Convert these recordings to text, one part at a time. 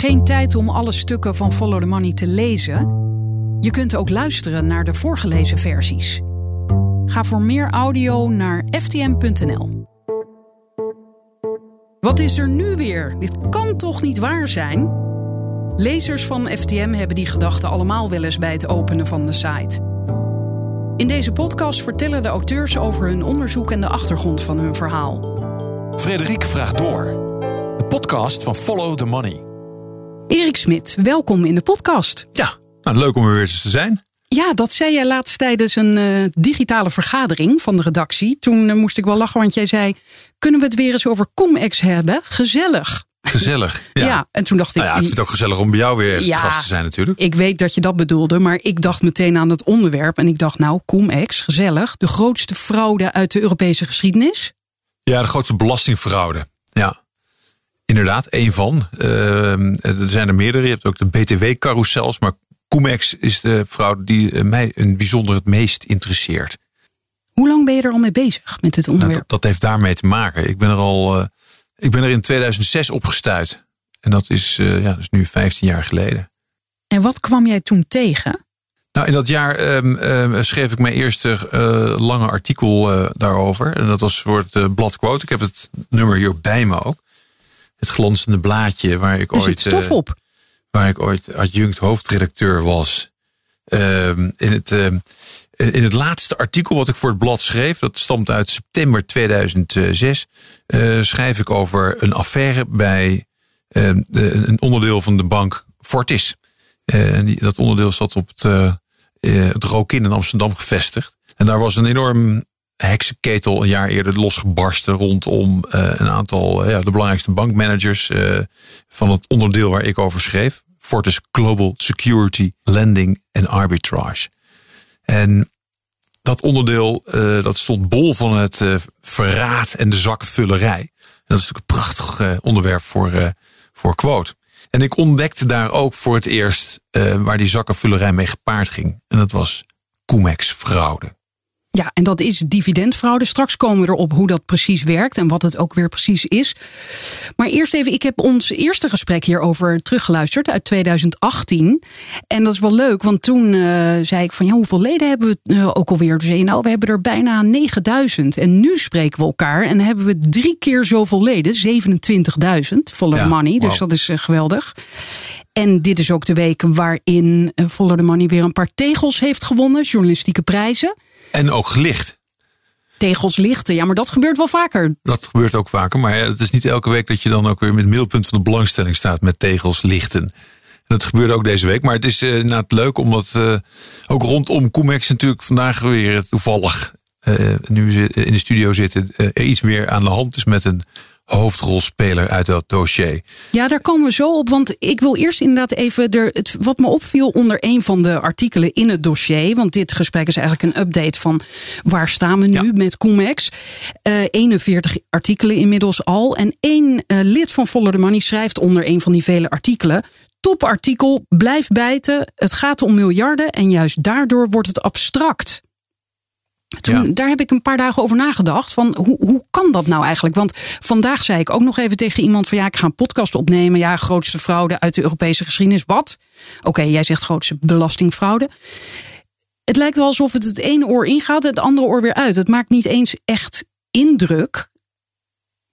Geen tijd om alle stukken van Follow the Money te lezen? Je kunt ook luisteren naar de voorgelezen versies. Ga voor meer audio naar ftm.nl. Wat is er nu weer? Dit kan toch niet waar zijn? Lezers van FTM hebben die gedachten allemaal wel eens bij het openen van de site. In deze podcast vertellen de auteurs over hun onderzoek en de achtergrond van hun verhaal. Frederik vraagt door. De podcast van Follow the Money. Erik Smit, welkom in de podcast. Ja, nou, leuk om er weer eens te zijn. Ja, dat zei jij laatst tijdens een uh, digitale vergadering van de redactie. Toen uh, moest ik wel lachen, want jij zei: Kunnen we het weer eens over CumEx hebben? Gezellig. Gezellig. Ja. ja. en toen dacht ik. Nou ja, ik vind het ook gezellig om bij jou weer even Ja. te gast te zijn, natuurlijk. Ik weet dat je dat bedoelde, maar ik dacht meteen aan het onderwerp. En ik dacht, nou, CumEx, gezellig. De grootste fraude uit de Europese geschiedenis. Ja, de grootste belastingfraude. Ja. Inderdaad, één van. Ehm, er zijn er meerdere. Je hebt ook de BTW-carousels. Maar Cumex is de fraude die eh, mij een bijzonder het meest interesseert. Hoe lang ben je er al mee bezig met dit Nou, onderwerp? dat, dat heeft daarmee te maken. Ik ben er al. eh, ik ben er in 2006 opgestuurd. En dat is, eh, ja, dat is nu 15 jaar geleden. En wat kwam jij toen tegen? Nou, in dat jaar ehm, ehm, schreef ik mijn eerste lange artikel daarover. En dat was voor het blad Quote. Ik heb het nummer hier bij me ook. Het glanzende blaadje waar ik Er ooit, stof eh, op. waar ik ooit adjunct hoofdredacteur was. Ehm, in, het, ehm, in het laatste artikel wat ik voor het blad schreef, dat stamt uit september 2006, eh, schrijf ik over een affaire bij ehm, de- een onderdeel van de bank Fortis. Eh, en die, dat onderdeel zat op het, eh, het Rokin in Amsterdam gevestigd. En daar was een enorm heksenketel een jaar eerder losgebarsten rondom eh, een aantal eh, ja, de belangrijkste bankmanagers eh, van het onderdeel waar ik over schreef. Fortis Global Security, Lending en Arbitrage. En dat onderdeel dat stond bol van het verraad en de zakkenvullerij. En dat is natuurlijk een prachtig onderwerp voor, voor quote. En ik ontdekte daar ook voor het eerst waar die zakkenvullerij mee gepaard ging. En dat was Cumex fraude. Ja, en dat is dividendfraude. Straks komen we erop hoe dat precies werkt en wat het ook weer precies is. Maar eerst even, ik heb ons eerste gesprek hierover teruggeluisterd uit 2018. En dat is wel leuk, want toen eh, zei ik van ja, hoeveel leden hebben we eh, ook alweer? Toen zei je nou, we hebben er bijna 9000. En nu spreken we elkaar en hebben we drie keer zoveel leden, 27.000 Follow the Ja, Money. Dus dat is eh, geweldig. En dit is ook de week waarin Follow the Money weer een paar tegels heeft gewonnen, journalistieke prijzen. En ook gelicht. Tegels lichten, ja, maar dat gebeurt wel vaker. Dat gebeurt ook vaker. Maar het is niet elke week dat je dan ook weer met het middelpunt van de belangstelling staat met tegels lichten. Dat gebeurde ook deze week. Maar het is eh, inderdaad leuk omdat eh, ook rondom Cumex natuurlijk vandaag weer toevallig eh, nu ze in de studio zitten iets meer aan de hand is met een hoofdrolspeler uit dat dossier. Ja, daar komen we zo op. Want ik wil eerst inderdaad even er, het, wat me opviel onder een van de artikelen in het dossier. Want dit gesprek is eigenlijk een update van waar staan we nu Ja. met Cumex. Eh 41 artikelen inmiddels al. En één eh, lid van Follow the Money schrijft onder een van die vele artikelen. Topartikel, blijf bijten. Het gaat om miljarden en juist daardoor wordt het abstract. Toen, Ja. Daar heb ik een paar dagen over nagedacht. Van hoe, hoe kan dat nou eigenlijk? Want vandaag zei ik ook nog even tegen iemand van ja, ik ga een podcast opnemen. Ja, grootste fraude uit de Europese geschiedenis. Wat? Oké, jij zegt grootste belastingfraude. Het lijkt wel alsof het het ene oor ingaat, het andere oor weer uit. Het maakt niet eens echt indruk.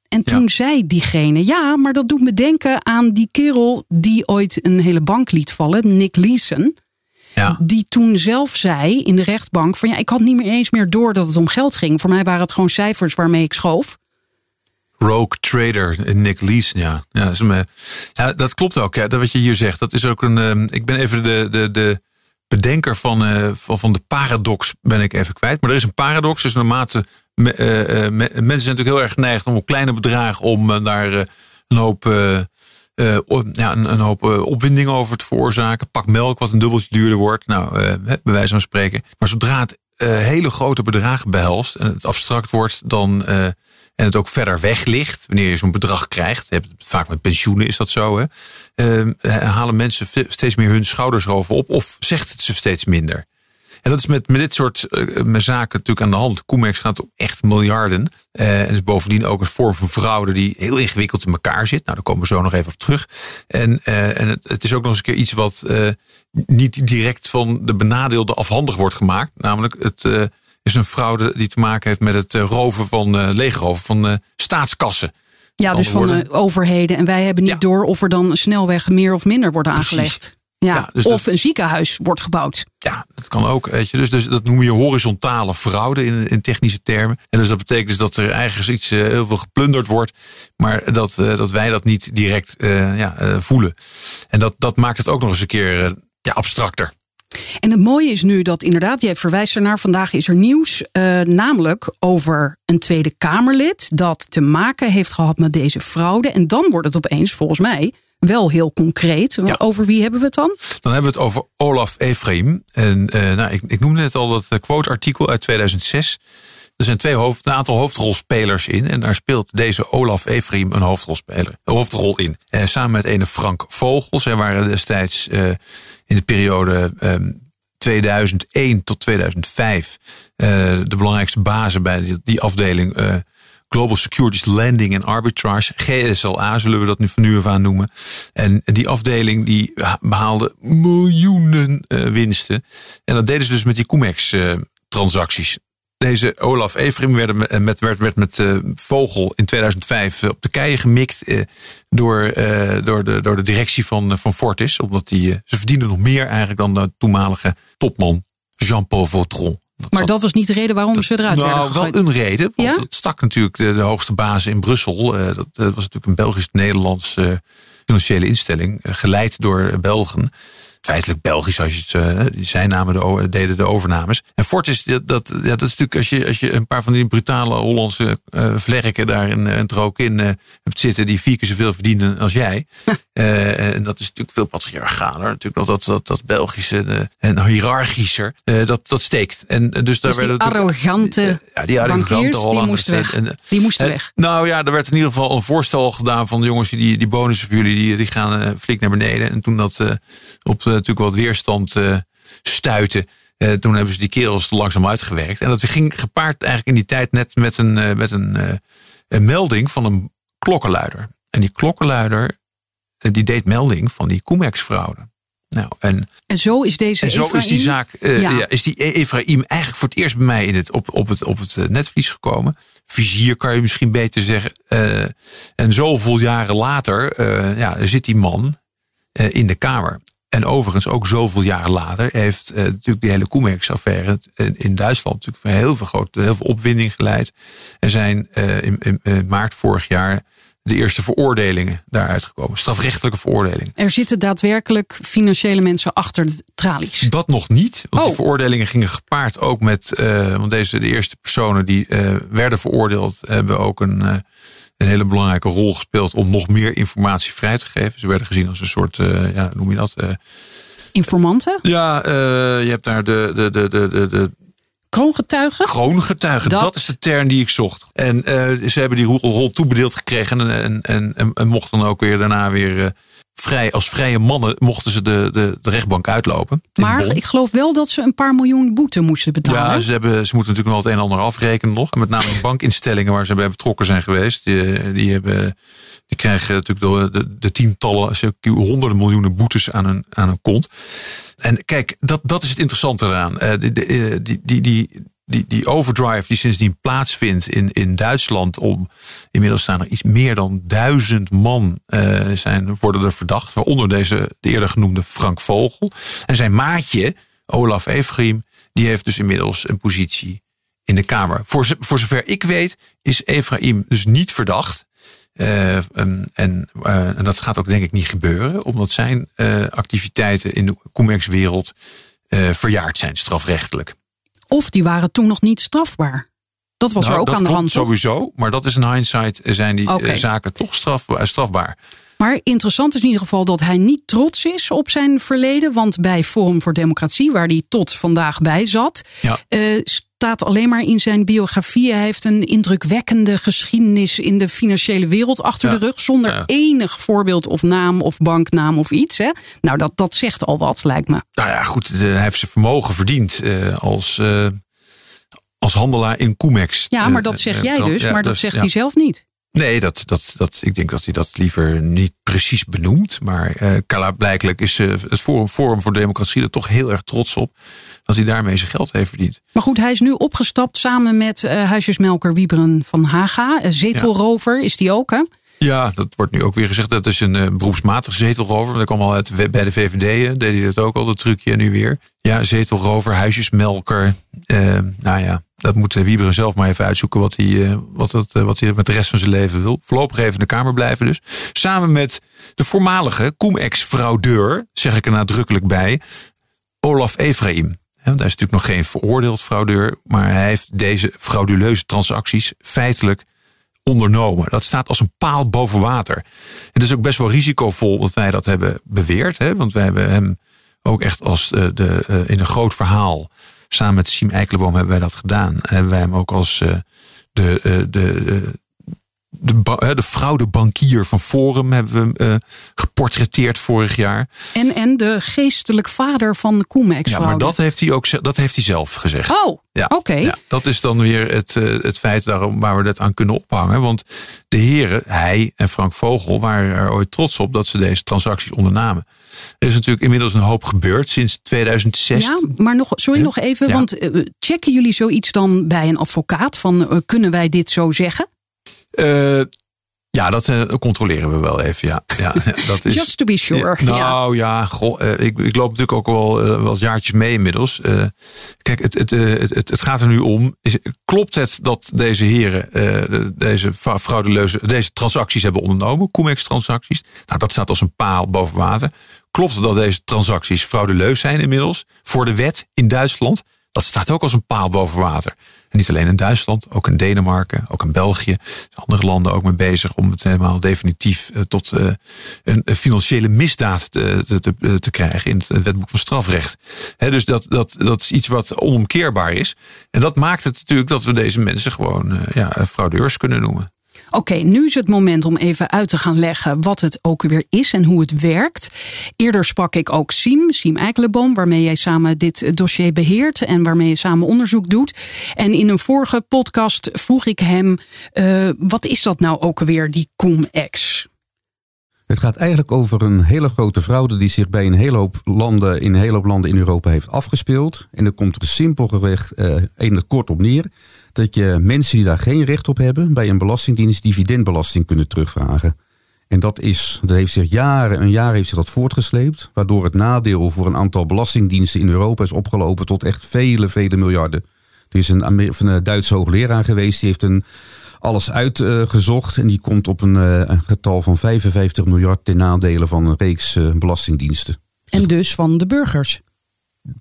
En toen Ja. zei diegene, ja, maar dat doet me denken aan die kerel die ooit een hele bank liet vallen, Nick Leeson Ja. die toen zelf zei in de rechtbank: van ja, ik had niet meer eens meer door dat het om geld ging. Voor mij waren het gewoon cijfers waarmee ik schoof. Rogue Trader, Nick Leeson, ja. Eh, ja, dat klopt ook. Ja, dat wat je hier zegt, dat is ook een. ehm, ik ben even de, de, de bedenker van, eh, van, van de paradox ben ik even kwijt. Maar er is een paradox. Dus naarmate me- eh, eh, me- mensen zijn natuurlijk heel erg geneigd om op kleine bedragen om eh, daar eh, een hoop. Eh, ja, een, hoop eh, opwinding over te veroorzaken. Pak melk wat een dubbeltje duurder wordt. Nou, hè, bij wijze van spreken. Maar zodra het hele grote bedragen behelst en het abstract wordt, dan en het ook verder weg ligt, wanneer je zo'n bedrag krijgt, het vaak met pensioenen is dat zo, hè, eh, halen mensen steeds meer hun schouders erover op of zegt het ze steeds minder. En dat is met, met dit soort uh, met zaken natuurlijk aan de hand. Comex gaat om echt miljarden. Uh, en is bovendien ook een vorm van fraude die heel ingewikkeld in elkaar zit. Nou, daar komen we zo nog even op terug. En, uh, en het, het, is ook nog eens een keer iets wat niet direct van de benadeelde afhandig wordt gemaakt. Namelijk, het is een fraude die te maken heeft met het roven van, leegroven van staatskassen. Ja, dus van de overheden. En wij hebben niet door of er dan snelweg meer of minder wordt aangelegd. Ja, dus of een ziekenhuis wordt gebouwd. Ja, dat kan ook. Weet je. Dus, dus dat noem je horizontale fraude in, in technische termen. En dus dat betekent dus dat er eigenlijk iets uh, heel veel geplunderd wordt. Maar dat, uh, dat wij dat niet direct uh, ja, voelen. En dat, dat maakt het ook nog eens een keer ja, abstracter. En het mooie is nu dat inderdaad, jij verwijst ernaar, vandaag is er nieuws, namelijk over een Tweede Kamerlid dat te maken heeft gehad met deze fraude. En dan wordt het opeens, volgens mij, wel heel concreet. Over wie hebben we het dan? Dan hebben we het over Olaf Efraim. En uh, nou, ik, ik noemde net al dat eh, quote-artikel uit 2006. Er zijn twee hoofd, een aantal hoofdrolspelers in. En daar speelt deze Olaf Efraim een hoofdrolspeler, een hoofdrol in. Uh, samen met ene Frank Vogel. Zij waren destijds in de periode um, 2001 tot 2005 uh, de belangrijkste bazen bij die, die afdeling Global Securities Lending and Arbitrage, GSLA zullen we dat nu van nu af aan noemen. En die afdeling die behaalde miljoenen uh, winsten. En dat deden ze dus met die Cumex uh, transacties. Deze Olaf Efrim werd met, werd, werd met Vogel in 2005 op de keien gemikt door, door, de, door de directie van, van Fortis. Omdat die, ze verdienden nog meer eigenlijk dan de toenmalige topman Jean-Paul Vautron maar dat was niet de reden waarom ze eruit nou, werden gegooid? wel een reden. Want ja? het stak natuurlijk de, de hoogste baas in Brussel. Uh, dat, dat, was natuurlijk een Belgisch-Nederlands uh, financiële instelling. Geleid door Belgen feitelijk Belgisch als je het uh, zij namen de, deden de overnames. En Fortis, dat, dat, ja, dat is natuurlijk als je, als je een paar van die brutale Hollandse uh, vlerken daar in, uh, ook in hebt zitten die vier keer zoveel verdienen als jij. en dat is natuurlijk veel patriarchaler. Natuurlijk nog dat, dat, dat Belgische en hiërarchischer. dat, dat steekt. En dus daar dus werden arrogante ja, die arrogante Hollanders. Die moesten weg. En, die moesten weg. Nou ja, er werd in ieder geval een voorstel gedaan van jongens, die, die bonussen voor jullie, die, die gaan flink naar beneden. En toen dat op natuurlijk wat weerstand uh, stuiten. Uh, toen hebben ze die kerels langzaam uitgewerkt. En dat ging gepaard eigenlijk in die tijd net met een, uh, met een, een, melding van een klokkenluider. En die klokkenluider die deed melding van die Cumex-fraude. Nou, en, en zo is deze en zo Ephraim, is die zaak, ja. ja. is die e- Ephraim eigenlijk voor het eerst bij mij in het, op, op het, op het netvlies gekomen. Vizier kan je misschien beter zeggen. En zoveel jaren later ja, zit die man in de Kamer. En overigens ook zoveel jaar later heeft uh, natuurlijk die hele Koemerks-affaire in Duitsland natuurlijk voor heel veel, grote, heel veel opwinding geleid. Er zijn uh, in, in, maart vorig jaar de eerste veroordelingen daaruit gekomen. Strafrechtelijke veroordelingen. Er zitten daadwerkelijk financiële mensen achter de tralies. Dat nog niet. Want oh. de veroordelingen gingen gepaard ook met. Uh, want deze de eerste personen die werden veroordeeld, hebben ook een een hele belangrijke rol gespeeld om nog meer informatie vrij te geven. Ze werden gezien als een soort, uh, ja, noem je dat? Uh, Informanten? Ja, uh, je hebt daar de, de, de, de, de, de Kroongetuigen? Kroongetuigen, dat... dat... is de term die ik zocht. En ze hebben die rol toebedeeld gekregen en, en, en, en mochten dan ook weer daarna weer vrij, als vrije mannen mochten ze de, de, de rechtbank uitlopen. Maar ik geloof wel dat ze een paar miljoen boete moesten betalen. Ja, ze, hebben, ze moeten natuurlijk nog het een en ander afrekenen nog. En met name bankinstellingen waar ze bij betrokken zijn geweest. Die, die, hebben, die krijgen natuurlijk de, de, de tientallen, honderden miljoenen boetes aan hun, aan hun kont. En kijk, dat, dat is het interessante eraan. Uh, die, die, die, die, die, die overdrive die sindsdien plaatsvindt in, in Duitsland om inmiddels staan er iets meer dan duizend man uh, zijn, worden er verdacht. Waaronder deze de eerder genoemde Frank Vogel. En zijn maatje, Olaf Efraim, die heeft dus inmiddels een positie in de Kamer. Voor, zover ik weet is Efraim dus niet verdacht. Uh, en, en, uh, en, dat gaat ook denk ik niet gebeuren, omdat zijn activiteiten in de commerkswereld verjaard zijn, strafrechtelijk. Of die waren toen nog niet strafbaar. Dat was er nou, ook aan de hand. Sowieso, maar dat is in hindsight zijn die eh, zaken toch eh, strafbaar. Maar interessant is in ieder geval dat hij niet trots is op zijn verleden. Want bij Forum voor Democratie, waar hij tot vandaag bij zat, ja. uh, staat alleen maar in zijn biografie. Hij heeft een indrukwekkende geschiedenis in de financiële wereld achter de rug. Zonder enig voorbeeld of naam of banknaam of iets. Hè? Nou, dat, dat zegt al wat, lijkt me. Nou ja, goed. hij heeft zijn vermogen verdiend uh, als, uh, als handelaar in Comex. Ja, maar dat zeg jij dus. Maar dat zegt hij zelf niet. Nee, dat, dat, dat, ik denk dat hij dat liever niet precies benoemt. Maar uh, blijkelijk is uh, het Forum, Forum voor Democratie er toch heel erg trots op. Dat hij daarmee zijn geld heeft verdiend. Maar goed, hij is nu opgestapt samen met uh, huisjesmelker Wieberen van Haga. Zetelrover is die ook, hè? Ja, dat wordt nu ook weer gezegd. Dat is een uh, beroepsmatig zetelrover. Dat kwam al uit bij de VVD. Deed hij dat ook al, dat trucje nu weer. Ja, zetelrover, huisjesmelker. Nou ja, dat moet Wieberen zelf maar even uitzoeken wat hij, wat, het, wat hij met de rest van zijn leven wil. Voorlopig even in de Kamer blijven dus. Samen met de voormalige cum-ex-fraudeur, zeg ik er nadrukkelijk bij, Olaf Efraim. Hij is natuurlijk nog geen veroordeeld fraudeur, maar hij heeft deze frauduleuze transacties feitelijk ondernomen. Dat staat als een paal boven water. Het is ook best wel risicovol dat wij dat hebben beweerd. Hè? Want wij hebben hem ook echt als de, de uh, in een groot verhaal. Samen met Siem Eikelenboom hebben wij dat gedaan. Hebben wij hem ook als uh, de, de, de, de fraudebankier van Forum hebben we uh, geportretteerd vorig jaar. En, en de geestelijk vader van de Comex. Ja, maar dat heeft hij ook dat heeft hij zelf gezegd. Oh, ja, oké. Ja, dat is dan weer het, uh, het feit daarom, waar we dat aan kunnen ophangen. Want de heren, hij en Frank Vogel, waren er ooit trots op dat ze deze transacties ondernamen. Er is natuurlijk inmiddels een hoop gebeurd sinds 2006. Ja, maar nog, sorry, nog even. Want uh, checken jullie zoiets dan bij een advocaat? Van kunnen wij dit zo zeggen? Uh, ja, dat uh, controleren we wel even. Ja, ja, dat is, Just to be sure. nou ja, goh, uh, ik, ik loop natuurlijk ook wel uh, wat jaartjes mee inmiddels. kijk, het, het, het, het, gaat er nu om. Is, klopt het dat deze heren deze fraudeleuze, deze transacties hebben ondernomen? Comex transacties. Nou, dat staat als een paal boven water. Klopt het dat deze transacties fraudeleus zijn inmiddels? Voor de wet in Duitsland? Dat staat ook als een paal boven water. En niet alleen in Duitsland, ook in Denemarken, ook in België. Andere landen ook mee bezig om het helemaal definitief uh, tot uh, een, financiële misdaad te, te, te, te, krijgen in het wetboek van strafrecht. Dus dat, dat, dat is iets wat onomkeerbaar is. En dat maakt het natuurlijk dat we deze mensen gewoon ja, fraudeurs kunnen noemen. Oké, nu is het moment om even uit te gaan leggen wat het ook weer is en hoe het werkt. Eerder sprak ik ook Siem, Siem Eikelenboom, waarmee jij samen dit dossier beheert en waarmee je samen onderzoek doet. En in een vorige podcast vroeg ik hem, uh, wat is dat nou ook weer, die cum-ex? Het gaat eigenlijk over een hele grote fraude die zich bij een hele hoop landen, in een hele hoop landen in Europa heeft afgespeeld. En er komt er simpelweg uh, in het kort op neer dat je mensen die daar geen recht op hebben, bij een belastingdienst dividendbelasting kunnen terugvragen. En dat, is, dat heeft zich jaren en jaren heeft zich dat voortgesleept, waardoor het nadeel voor een aantal belastingdiensten in Europa is opgelopen tot echt vele, vele miljarden. Er is een, een Duitse hoogleraar geweest, die heeft een, alles uitgezocht en die komt op een, eh, een, getal van 55 miljard ten nadele van een reeks belastingdiensten. En dus van de burgers?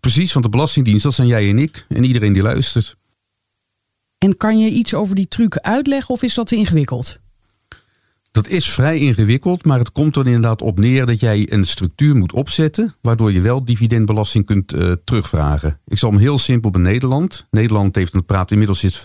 Precies, van de belastingdienst, dat zijn jij en ik en iedereen die luistert. En kan je iets over die truc uitleggen of is dat te ingewikkeld? Dat is vrij ingewikkeld, maar het komt er inderdaad op neer dat jij een structuur moet opzetten, waardoor je wel dividendbelasting kunt uh, terugvragen. Ik zal hem heel simpel bij Nederland. Nederland heeft, een praat inmiddels is 15%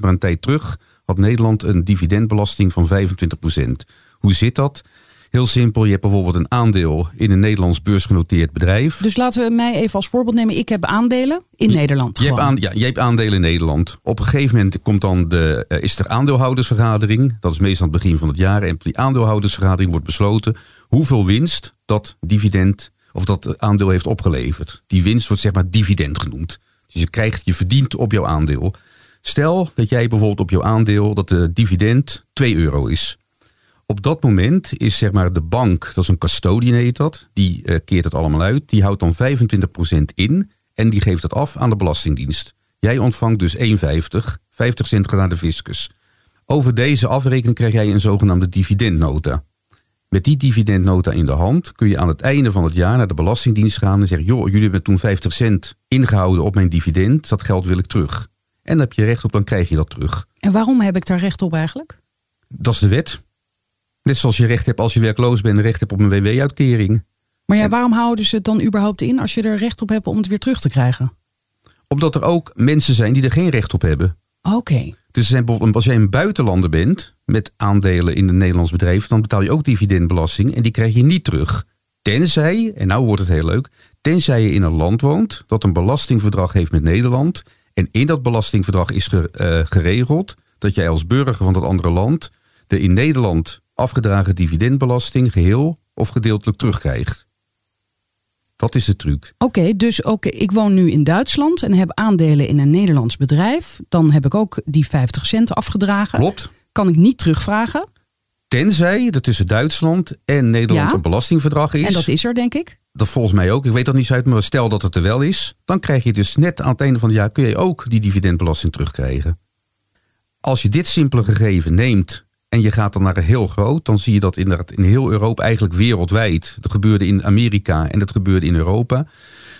maar een tijd terug, had Nederland een dividendbelasting van 25%. Hoe zit dat? Heel simpel, je hebt bijvoorbeeld een aandeel in een Nederlands beursgenoteerd bedrijf. Dus laten we mij even als voorbeeld nemen. Ik heb aandelen in Nederland. Je hebt, aan, ja, je hebt aandelen in Nederland. Op een gegeven moment komt dan de, uh, is er aandeelhoudersvergadering. Dat is meestal aan het begin van het jaar. En op die aandeelhoudersvergadering wordt besloten hoeveel winst dat dividend of dat aandeel heeft opgeleverd. Die winst wordt zeg maar dividend genoemd. Dus je krijgt, je verdient op jouw aandeel. Stel dat jij bijvoorbeeld op jouw aandeel dat de dividend 2 euro is. Op dat moment is zeg maar de bank, dat is een custodian heet dat, die uh, keert het allemaal uit. Die houdt dan 25% in en die geeft het af aan de Belastingdienst. Jij ontvangt dus 1,50, 50 cent gaat naar de fiscus. Over deze afrekening krijg jij een zogenaamde dividendnota. Met die dividendnota in de hand kun je aan het einde van het jaar naar de Belastingdienst gaan en zeggen: Joh, jullie hebben toen 50 cent ingehouden op mijn dividend, dat geld wil ik terug. En dan heb je recht op, dan krijg je dat terug. En waarom heb ik daar recht op eigenlijk? Dat is de wet. Net zoals je recht hebt als je werkloos bent, recht hebt op een WW-uitkering. Maar ja, waarom houden ze het dan überhaupt in als je er recht op hebt om het weer terug te krijgen? Omdat er ook mensen zijn die er geen recht op hebben. Oké. Dus er zijn bijvoorbeeld, als jij een buitenlander bent met aandelen in een Nederlands bedrijf, dan betaal je ook dividendbelasting en die krijg je niet terug. Tenzij, en nou wordt het heel leuk, tenzij je in een land woont dat een belastingverdrag heeft met Nederland. En in dat belastingverdrag is ge- eh, geregeld dat jij als burger van dat andere land de in Nederland afgedragen dividendbelasting geheel of gedeeltelijk terugkrijgt. Dat is de truc. Oké, dus oké, ik woon nu in Duitsland en heb aandelen in een Nederlands bedrijf. Dan heb ik ook die 50 cent afgedragen. Klopt. Kan ik niet terugvragen. Tenzij er tussen Duitsland en Nederland Ja. een belastingverdrag is. En dat is er, denk ik. Dat volgens mij ook. Ik weet dat niet zo uit, maar stel dat het er wel is. Dan krijg je dus net aan het einde van het jaar kun je ook die dividendbelasting terugkrijgen. Als je dit simpele gegeven neemt en je gaat dan naar heel groot, dan zie je dat inderdaad in heel Europa, eigenlijk wereldwijd. Dat gebeurde in Amerika en dat gebeurde in Europa.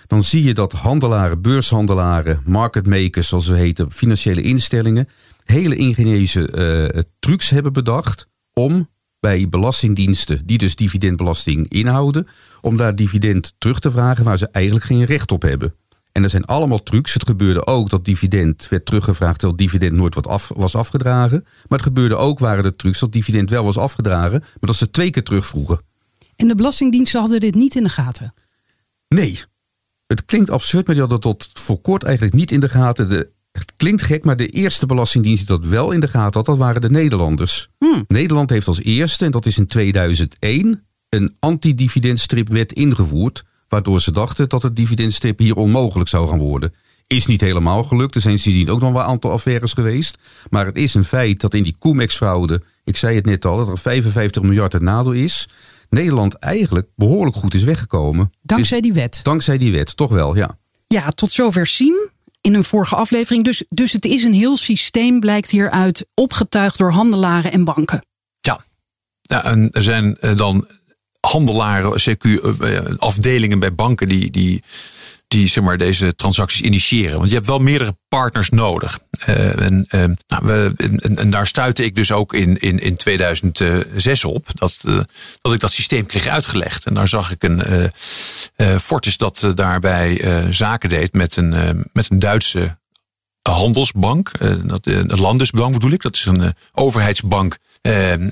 Dan zie je dat handelaren, beurshandelaren, market makers, zoals ze heten, financiële instellingen, hele ingenieuze eh, trucs hebben bedacht om bij belastingdiensten, die dus dividendbelasting inhouden, om daar dividend terug te vragen waar ze eigenlijk geen recht op hebben. En er zijn allemaal trucs. Het gebeurde ook dat dividend werd teruggevraagd terwijl dividend nooit wat af, was afgedragen. Maar het gebeurde ook waren er trucs dat dividend wel was afgedragen, maar dat ze twee keer terugvroegen. En de belastingdiensten hadden dit niet in de gaten. Nee, het klinkt absurd, maar die hadden tot voor kort eigenlijk niet in de gaten. De, het klinkt gek, maar de eerste belastingdienst die dat wel in de gaten had, dat waren de Nederlanders. Nederland heeft als eerste, en dat is in 2001, een antidividendstripwet ingevoerd. Waardoor ze dachten dat het dividendstrip hier onmogelijk zou gaan worden. Is niet helemaal gelukt. Er zijn sindsdien ook nog wel een aantal affaires geweest. Maar het is een feit dat in die Comex-fraude, ik zei het net al, dat er 55 miljard het nadeel is. Nederland eigenlijk behoorlijk goed is weggekomen. Dankzij die wet. Dankzij die wet, toch wel, ja. Ja, tot zover Siem in een vorige aflevering. Dus, dus het is een heel systeem, blijkt hieruit, opgetuigd door handelaren en banken. Ja, ja en er zijn eh, dan handelaren, CQ, eh, afdelingen bij banken die, die, die zeg maar, deze transacties initiëren. Want je hebt wel meerdere partners nodig. Eh, en, eh, nou, we, daar stuitte ik dus ook in, in, in 2006 op. Dat, eh, dat ik dat systeem kreeg uitgelegd. En daar zag ik een eh eh, Fortis dat eh, daarbij eh, zaken deed met een, eh, met een Duitse handelsbank. eh, dat, eh, de Landesbank bedoel ik. Dat is een eh, overheidsbank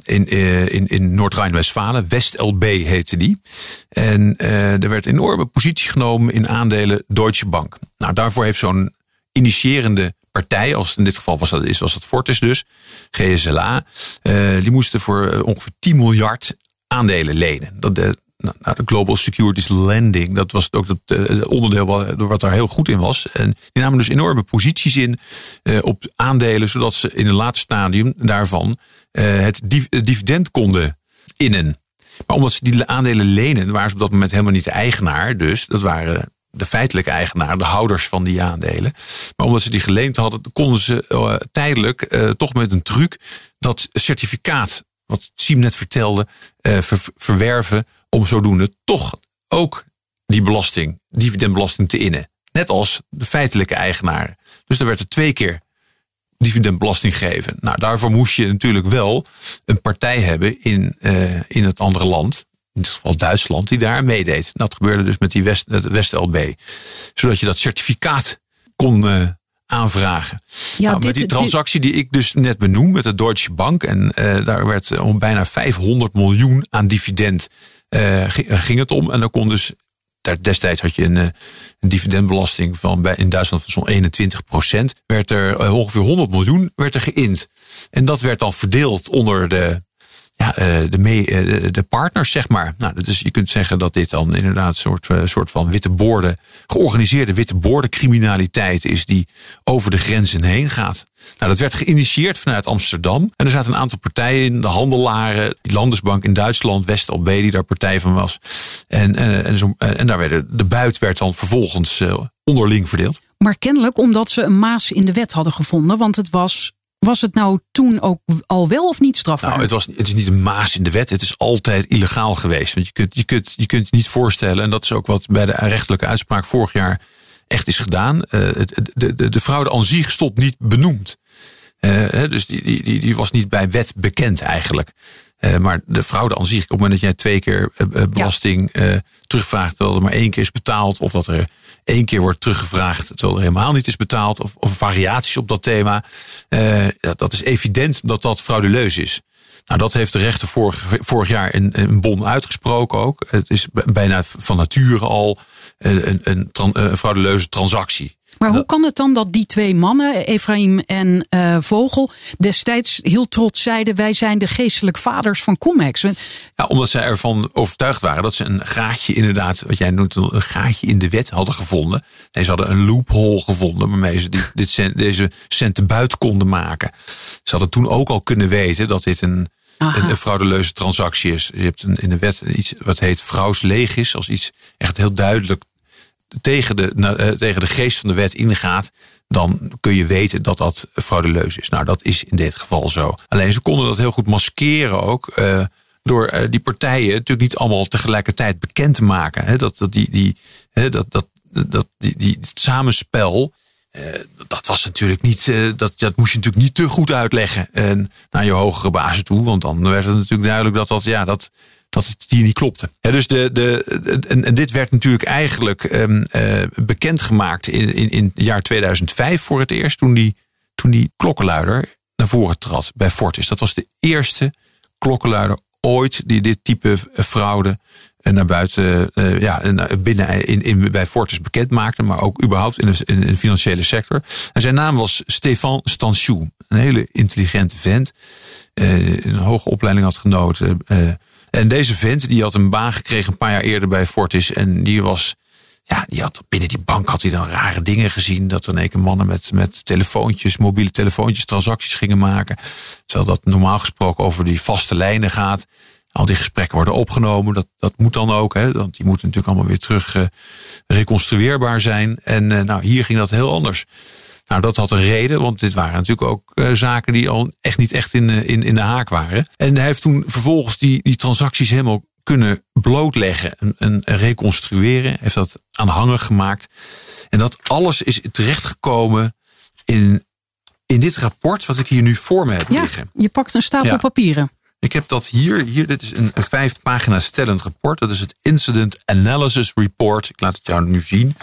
in, in, in Noord-Rijn-Westfalen. West-LB heette die. En er werd enorme positie genomen in aandelen Deutsche Bank. Nou, daarvoor heeft zo'n initiërende partij, als in dit geval was dat, is, was dat Fortis dus, GSLA, die moesten voor ongeveer 10 miljard aandelen lenen. Dat, nou, nou, de Global Securities Lending, dat was ook het eh, onderdeel wat, daar heel goed in was. En die namen dus enorme posities in eh, op aandelen, zodat ze in een later stadium daarvan eh, het div- het dividend konden innen. Maar omdat ze die aandelen lenen, waren ze op dat moment helemaal niet de eigenaar. Dus dat waren de feitelijke eigenaar, de houders van die aandelen. Maar omdat ze die geleend hadden, konden ze tijdelijk toch met een truc dat certificaat, wat Siem net vertelde, ver- verwerven om zodoende toch ook die belasting, dividendbelasting te innen. Net als de feitelijke eigenaar. Dus er werd er twee keer dividendbelasting geven. Nou, daarvoor moest je natuurlijk wel een partij hebben in, eh, in het andere land. In dit geval Duitsland, die daar meedeed. Dat gebeurde dus met die West, het West-LB. Zodat je dat certificaat kon eh, aanvragen. Ja, nou, dit- met die dit- transactie die ik dus net benoem met de Deutsche Bank. En eh, daar werd om bijna 500 miljoen aan dividend eh, gi- ging het om. En dan kon dus destijds had je een, eh, een dividendbelasting van bij, in Duitsland van zo'n 21 procent. Werd er eh, ongeveer 100 miljoen werd er geïnd. En dat werd dan verdeeld onder de, ja, eh, de, mee, eh, de- partners, zeg maar. Nou, dus je kunt zeggen dat dit dan inderdaad een soort, eh, soort van witte borden, georganiseerde witte borden criminaliteit is die over de grenzen heen gaat. Nou, dat werd geïnitieerd vanuit Amsterdam. En er zaten een aantal partijen in, de handelaren, die Landesbank in Duitsland, West-LB die daar partij van was. En, en, en, en daar werden, de buit werd dan vervolgens onderling verdeeld. Maar kennelijk omdat ze een maas in de wet hadden gevonden. Want het was, was het nou toen ook al wel of niet strafbaar? Nou, het, was, het is niet een maas in de wet. Het is altijd illegaal geweest. Want je kunt je, kunt, je kunt je niet voorstellen, en dat is ook wat bij de rechterlijke uitspraak vorig jaar echt is gedaan. eh, de, de, de fraude aan zich stond niet benoemd. Eh, dus die, die, die, die was niet bij wet bekend eigenlijk. Eh, maar de fraude aan zich, op het moment dat jij twee keer belasting terugvraagt, terwijl er maar één keer is betaald, of dat er één keer wordt teruggevraagd terwijl er helemaal niet is betaald. Of, of variaties op dat thema. Uh, dat is evident dat dat frauduleus is. Nou, dat heeft de rechter vorig, jaar in, in Bon uitgesproken ook. Het is bijna van nature al een, een, een, een frauduleuze transactie. Maar hoe kan het dan dat die twee mannen, Efraim en uh, Vogel, destijds heel trots zeiden: wij zijn de geestelijk vaders van Comex? Ja, omdat zij ervan overtuigd waren dat ze een gaatje, inderdaad, wat jij noemt, een gaatje in de wet hadden gevonden. Nee, ze hadden een loophole gevonden waarmee ze dit, dit cent, deze centen buiten konden maken. Ze hadden toen ook al kunnen weten dat dit een, een, een, frauduleuze transactie is. Je hebt een, in de wet iets wat heet vrouwslegis, als iets echt heel duidelijk tegen de, uh, tegen de geest van de wet ingaat, dan kun je weten dat dat fraudeleus is. Nou, dat is in dit geval zo. Alleen ze konden dat heel goed maskeren ook. Uh, door uh, die partijen natuurlijk niet allemaal tegelijkertijd bekend te maken. Hè, dat, dat, die, die, hè, dat, dat, dat, die, die, het samenspel. dat was natuurlijk niet, dat, dat moest je natuurlijk niet te goed uitleggen naar je hogere bazen toe. Want dan werd het natuurlijk duidelijk dat dat, ja, dat, dat het hier niet klopte. Dus de, de, en, dit werd natuurlijk eigenlijk um, uh, bekendgemaakt in, in, in het jaar 2005 voor het eerst. Toen die, toen die klokkenluider naar voren trad bij Fortis. Dat was de eerste klokkenluider ooit die dit type fraude eh, naar buiten, uh, ja, binnen in, in, bij Fortis bekend maakte, maar ook überhaupt in de, in de financiële sector. En zijn naam was Stefan Stanchou, een hele intelligente vent, een hoge opleiding had genoten. En deze vent die had een baan gekregen een paar jaar eerder bij Fortis. En die was, ja, die had binnen die bank had hij dan rare dingen gezien. Dat er één keer mannen met, met telefoontjes, mobiele telefoontjes, transacties gingen maken. Terwijl dat normaal gesproken over die vaste lijnen gaat. Al die gesprekken worden opgenomen. Dat, dat moet dan ook, hè, want die moeten natuurlijk allemaal weer terug uh, reconstrueerbaar zijn. En uh, nou, hier ging dat heel anders. Nou, dat had een reden, want dit waren natuurlijk ook uh, zaken die al echt niet echt in, in, in de haak waren. En hij heeft toen vervolgens die, die transacties helemaal kunnen blootleggen en, en reconstrueren. Heeft dat aanhangig gemaakt. En dat alles is terechtgekomen in, in dit rapport wat ik hier nu voor me heb ja, liggen. Je pakt een stapel ja. papieren. Ik heb dat hier, hier dit is een, een vijf pagina stellend rapport. Dat is het Incident Analysis Report. Ik laat het jou nu zien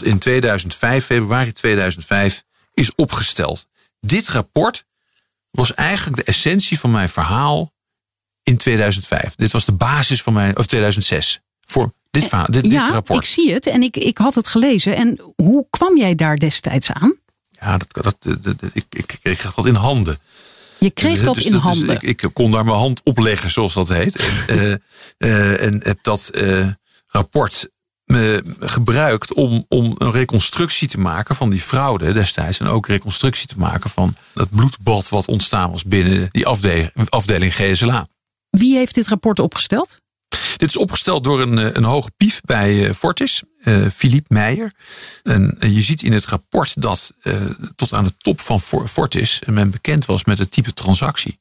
wat in 2005, februari 2005, is opgesteld. Dit rapport was eigenlijk de essentie van mijn verhaal in 2005. Dit was de basis van mijn, of 2006, voor dit, verhaal, dit, ja, dit rapport. ik zie het en ik, ik had het gelezen. En hoe kwam jij daar destijds aan? Ja, dat, dat, dat, ik, ik kreeg dat in handen. Je kreeg dat dus, in handen? Dus ik, ik, kon daar mijn hand opleggen, zoals dat heet. En, uh, uh, en heb dat uh, rapport gebruikt om, om een reconstructie te maken van die fraude destijds. En ook reconstructie te maken van het bloedbad wat ontstaan was binnen die afdeling, afdeling GSLA. Wie heeft dit rapport opgesteld? Dit is opgesteld door een, een hoge pief bij Fortis, uh, Philippe Meijer. En je ziet in het rapport dat uh, tot aan de top van Fortis men bekend was met het type transactie.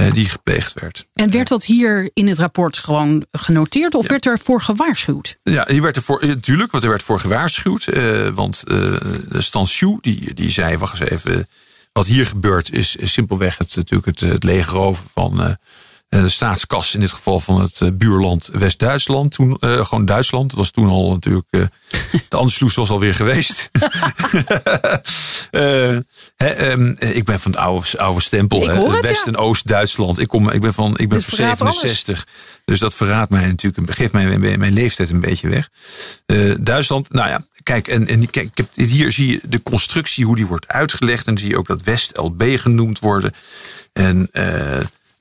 Uh, die gepleegd werd. En werd dat hier in het rapport gewoon genoteerd of ja. werd er voor gewaarschuwd? Ja, hier werd er voor, natuurlijk, want er werd voor gewaarschuwd. Uh, want uh, Stan Sjoe, die, die zei, wacht eens even, wat hier gebeurt is, is simpelweg het, natuurlijk het, het legeroven van de staatskas, in dit geval van het buurland West-Duitsland. Toen uh, gewoon Duitsland. Dat was toen al natuurlijk. Uh, de Anschluss was alweer geweest. uh, he, um, ik ben van het oude, oude stempel. Het, West- en Oost-Duitsland. Ik, kom, ik ben van, ik ben van 67. Alles. Dus dat verraadt mij natuurlijk. Geeft mij mijn, mijn leeftijd een beetje weg. Duitsland, nou ja. Kijk, en, en kijk, hier zie je de constructie, hoe die wordt uitgelegd. En zie je ook dat West-LB genoemd worden. En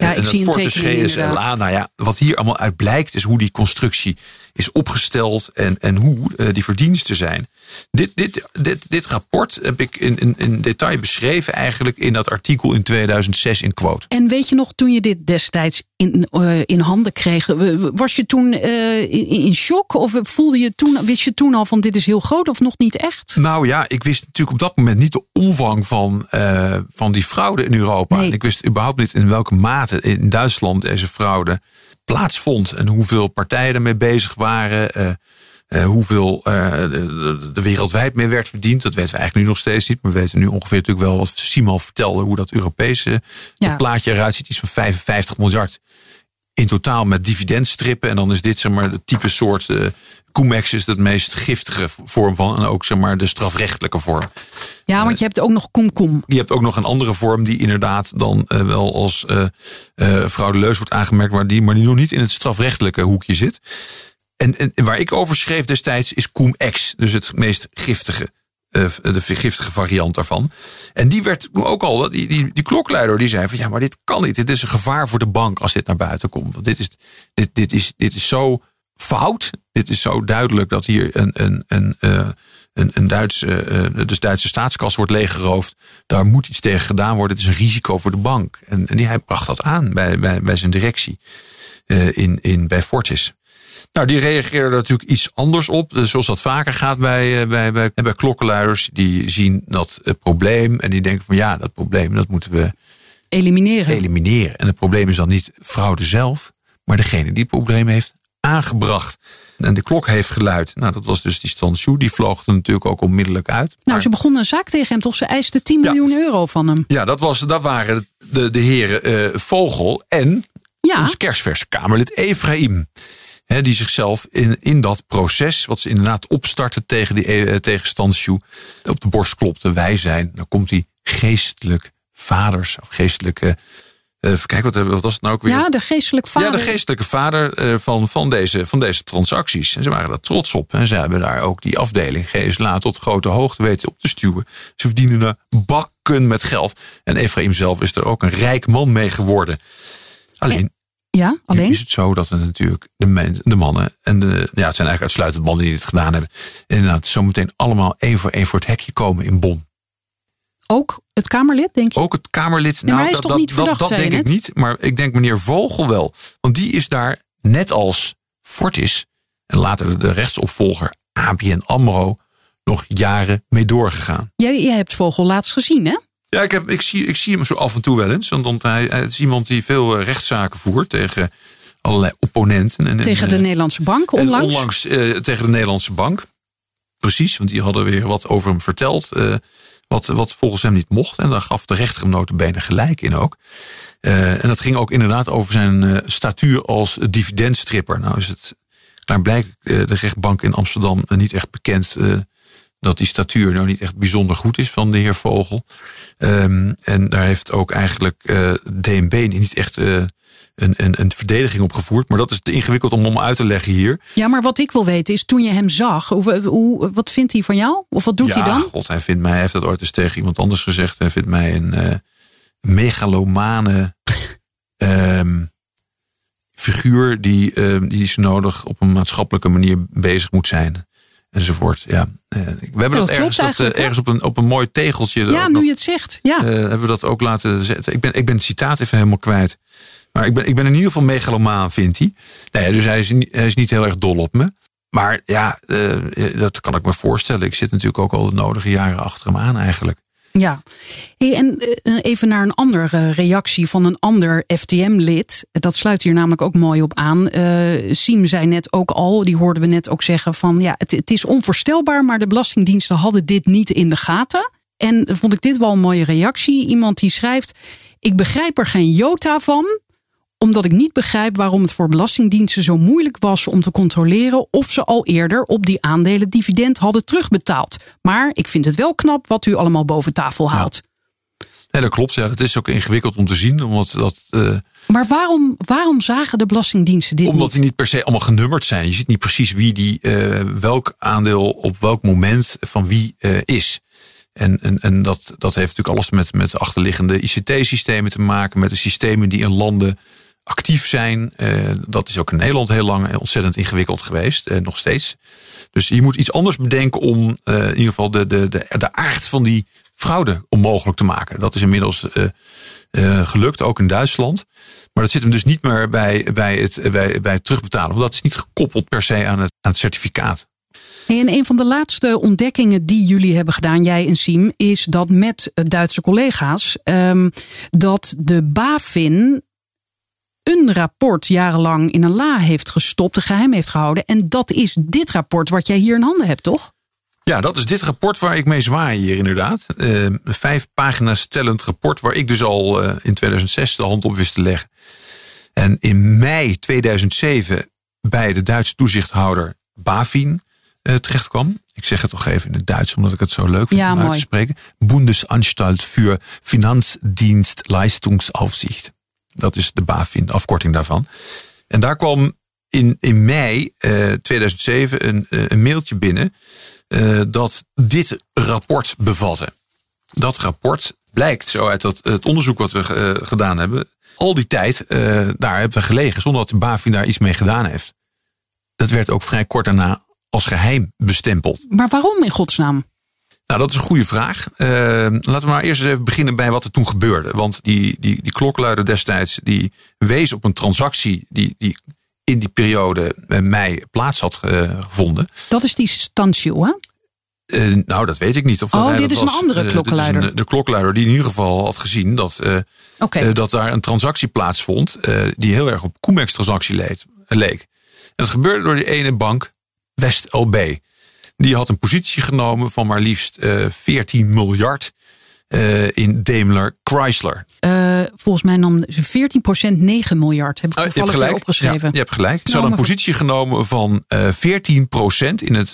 ja, ik en zie dat Fortis GSLA, nou ja, wat hier allemaal uit blijkt, is hoe die constructie is opgesteld en, en hoe uh, die verdiensten zijn. Dit, dit, dit, dit rapport heb ik in, in, in detail beschreven eigenlijk in dat artikel in 2006 in quote. En weet je nog, toen je dit destijds in, uh, in handen kreeg, was je toen uh, in, in shock? Of voelde je toen, wist je toen al van dit is heel groot of nog niet echt? Nou ja, ik wist natuurlijk op dat moment niet de omvang van, van die fraude in Europa. Nee. En ik wist überhaupt niet in welke mate in Duitsland deze fraude plaatsvond en hoeveel partijen ermee bezig waren. Uh, uh, hoeveel uh, de, de wereldwijd mee werd verdiend. Dat weten we eigenlijk nu nog steeds niet. Maar we weten nu ongeveer natuurlijk wel wat Simon vertelde. Hoe dat Europese Ja. plaatje eruit ziet. Iets van 55 miljard in totaal met dividendstrippen. En dan is dit zeg maar het type soort. Uh, Comex is het meest giftige vorm van. En ook zeg maar de strafrechtelijke vorm. Ja, want je hebt ook nog komkom. Je hebt ook nog een andere vorm die inderdaad dan uh, wel als uh, fraudeleus wordt aangemerkt. Maar die, maar die nog niet in het strafrechtelijke hoekje zit. En, en, waar ik over schreef destijds is Cum-Ex. Dus het meest giftige. de giftige variant daarvan. En die werd ook al, die, die, die klokluider die zei van ja, maar dit kan niet. Dit is een gevaar voor de bank als dit naar buiten komt. Want dit is, dit, dit is, dit is zo fout. Dit is zo duidelijk dat hier een, een, een, een, een Duitse, dus Duitse staatskas wordt leeggeroofd. Daar moet iets tegen gedaan worden. Het is een risico voor de bank. En, die, hij bracht dat aan bij, bij, bij zijn directie in, in, bij Fortis. Nou, die reageerden natuurlijk iets anders op. Dus zoals dat vaker gaat bij, bij, bij, bij klokkenluiders. Die zien dat probleem en die denken van ja, dat probleem dat moeten we elimineren. elimineren. En het probleem is dan niet fraude zelf, maar degene die het probleem heeft aangebracht. En de klok heeft geluid. Nou, dat was dus die Stanshoe. Die vloog er natuurlijk ook onmiddellijk uit. Nou, ze begonnen een zaak tegen hem, toch? Ze eisten 10 miljoen euro van hem. Ja, dat, was, dat waren de, de heren uh, Vogel en ja. ons kerstverse Kamerlid Die zichzelf in, in dat proces, wat ze inderdaad opstarten tegen, die, uh, Stanshoe, op de borst klopte. Wij zijn, dan komt die geestelijk vaders, of geestelijke. Uh, kijk, wat, wat was het nou ook weer? Ja, de geestelijke vader. Ja, de geestelijke vader uh, van, van, deze, van deze transacties. En ze waren daar trots op. En ze hebben daar ook die afdeling GSLA tot grote hoogte weten op te stuwen. Ze verdienen er bakken met geld. En Ephraim zelf is er ook een rijk man mee geworden. Alleen, ja, alleen? Nu is het zo dat er natuurlijk de, de mannen en de, ja, het zijn eigenlijk uitsluitend mannen die dit gedaan hebben. Inderdaad, zometeen allemaal één voor één voor het hekje komen in Bonn. Ook het Kamerlid, denk je? Ook het Kamerlid. nou, hij is dat, toch niet verdacht, dat, dat denk ik niet. Maar ik denk meneer Vogel wel. Want die is daar net als Fortis en later de rechtsopvolger ABN AMRO nog jaren mee doorgegaan. Jij, jij hebt Vogel laatst gezien, hè? Ja, ik, heb, ik, zie, ik zie hem zo af en toe wel eens. Want hij, het is iemand die veel eh, rechtszaken voert tegen allerlei opponenten. En, tegen de eh, Nederlandse bank onlangs? onlangs uh, tegen de Nederlandse bank. Precies, want die hadden weer wat over hem verteld. Wat, wat volgens hem niet mocht. En daar gaf de rechter hem notabene gelijk in ook. En dat ging ook inderdaad over zijn statuur als dividendstripper. Nou is het klaarblijkelijk de rechtbank in Amsterdam niet echt bekend dat die statuur nou niet echt bijzonder goed is van de heer Vogel. Um, en daar heeft ook eigenlijk uh, DNB niet echt uh, een, een, een verdediging op gevoerd. Maar dat is te ingewikkeld om om uit te leggen hier. Ja, maar wat ik wil weten is, toen je hem zag, hoe, hoe, wat vindt hij van jou? Of wat doet ja, hij dan? God, hij vindt mij, hij heeft dat ooit eens tegen iemand anders gezegd. Hij vindt mij een uh, megalomane um, figuur die, uh, die is nodig op een maatschappelijke manier bezig moet zijn enzovoort. Ja. Uh, we hebben dat, ergens, dat, ergens op, een, op een mooi tegeltje. Ja, nu je het zegt. Ja. Uh, hebben we dat ook laten zetten. Ik ben, ik ben het citaat even helemaal kwijt. Maar ik ben, ik ben in ieder geval megalomaan, vindt hij. Nee, dus hij is, hij is niet heel erg dol op me. Maar ja, dat kan ik me voorstellen. Ik zit natuurlijk ook al de nodige jaren achter hem aan eigenlijk. Ja, en eh, even naar een andere reactie van een ander FTM-lid. Dat sluit hier namelijk ook mooi op aan. Uh, Siem zei net ook al, die hoorden we net ook zeggen van ja, het, het is onvoorstelbaar, maar de Belastingdiensten hadden dit niet in de gaten. En vond ik dit wel een mooie reactie. Iemand die schrijft: Ik begrijp er geen jota van omdat ik niet begrijp waarom het voor belastingdiensten zo moeilijk was om te controleren of ze al eerder op die aandelen dividend hadden terugbetaald. Maar ik vind het wel knap wat u allemaal boven tafel haalt. Ja. dat klopt. Ja, dat is ook ingewikkeld om te zien. Omdat dat, uh... Maar waarom, waarom zagen de belastingdiensten dit Omdat niet? die niet per se allemaal genummerd zijn. Je ziet niet precies wie die, uh, welk aandeel op welk moment van wie uh, is. En, en, en dat, dat heeft natuurlijk alles met, met achterliggende ICT-systemen te maken. Met de systemen die in landen actief zijn. Uh, dat is ook in Nederland heel lang ontzettend ingewikkeld geweest. Uh, nog steeds. Dus je moet iets anders bedenken om uh, in ieder geval de, de, de, de aard van die fraude onmogelijk te maken. Dat is inmiddels gelukt, ook in Duitsland. Maar dat zit hem dus niet meer bij, bij, het, bij, bij terugbetalen. Want dat is niet gekoppeld per se aan het, aan het certificaat. En een van de laatste ontdekkingen die jullie hebben gedaan, jij en Siem, is dat met Duitse collega's, um, dat de BaFin een rapport jarenlang in een la heeft gestopt, geheim heeft gehouden. En dat is dit rapport wat jij hier in handen hebt, toch? Ja, dat is dit rapport waar ik mee zwaai hier inderdaad. Uh, vijf pagina's stellend rapport waar ik dus al uh, in 2006 de hand op wist te leggen. En in mei 2007 bij de Duitse toezichthouder BaFin uh, terecht kwam. Ik zeg het toch even in het Duits, omdat ik het zo leuk vind Ja, om uit te spreken. Bundesanstalt für Finanzdienstleistungsaufsicht. Dat is de BaFin, afkorting daarvan. En daar kwam in, in mei eh, 2007 een, eh, een mailtje binnen eh, dat dit rapport bevatte. Dat rapport blijkt zo uit dat, het onderzoek wat we eh, gedaan hebben. Al die tijd eh, daar hebben we gelegen zonder dat de BaFin daar iets mee gedaan heeft. Dat werd ook vrij kort daarna als geheim bestempeld. Maar waarom in godsnaam? Nou, dat is een goede vraag. Eh, laten we maar eerst eens even beginnen bij wat er toen gebeurde. Want die, die, die klokluider destijds die wees op een transactie die, die in die periode bij mei plaats had eh, gevonden. Dat is die standshoe, hè? Eh, nou, dat weet ik niet. Of Oh, dit dat is een andere Eh, een- de klokluider die in ieder geval had gezien dat, eh, eh, dat daar een transactie plaatsvond. eh, die heel erg op Comex-transactie leek. En dat gebeurde door die ene bank, West LB. Die had een positie genomen van maar liefst eh 14 miljard eh, in Daimler Chrysler. Eh, volgens mij nam ze 14% 9 miljard. Heb ik Oh, je hebt toevallig opgeschreven. Ja, je hebt gelijk. Ze Nou, hadden een positie genomen van eh 14% in het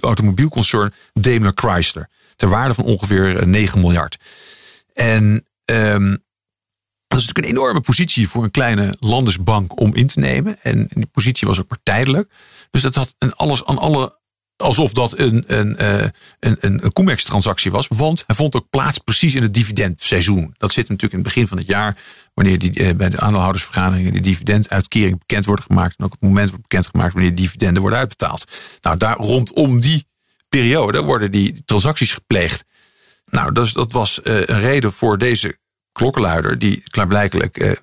automobielconcern Daimler Chrysler. Ter waarde van ongeveer eh, 9 miljard. En ehm, dat is natuurlijk een enorme positie voor een kleine landesbank om in te nemen. En die positie was ook maar tijdelijk. Dus dat had een alles aan alle. Alsof dat een, een, eh, een, een, Comex-transactie was. Want hij vond ook plaats precies in het dividendseizoen. Dat zit natuurlijk in het begin van het jaar. Wanneer die, eh, bij de aandeelhoudersvergaderingen de dividenduitkering bekend wordt gemaakt. En ook het moment wordt bekendgemaakt wanneer die dividenden worden uitbetaald. Nou, daar rondom die periode worden die transacties gepleegd. Nou, dus dat was eh, een reden voor deze klokkenluider, die klaarblijkelijk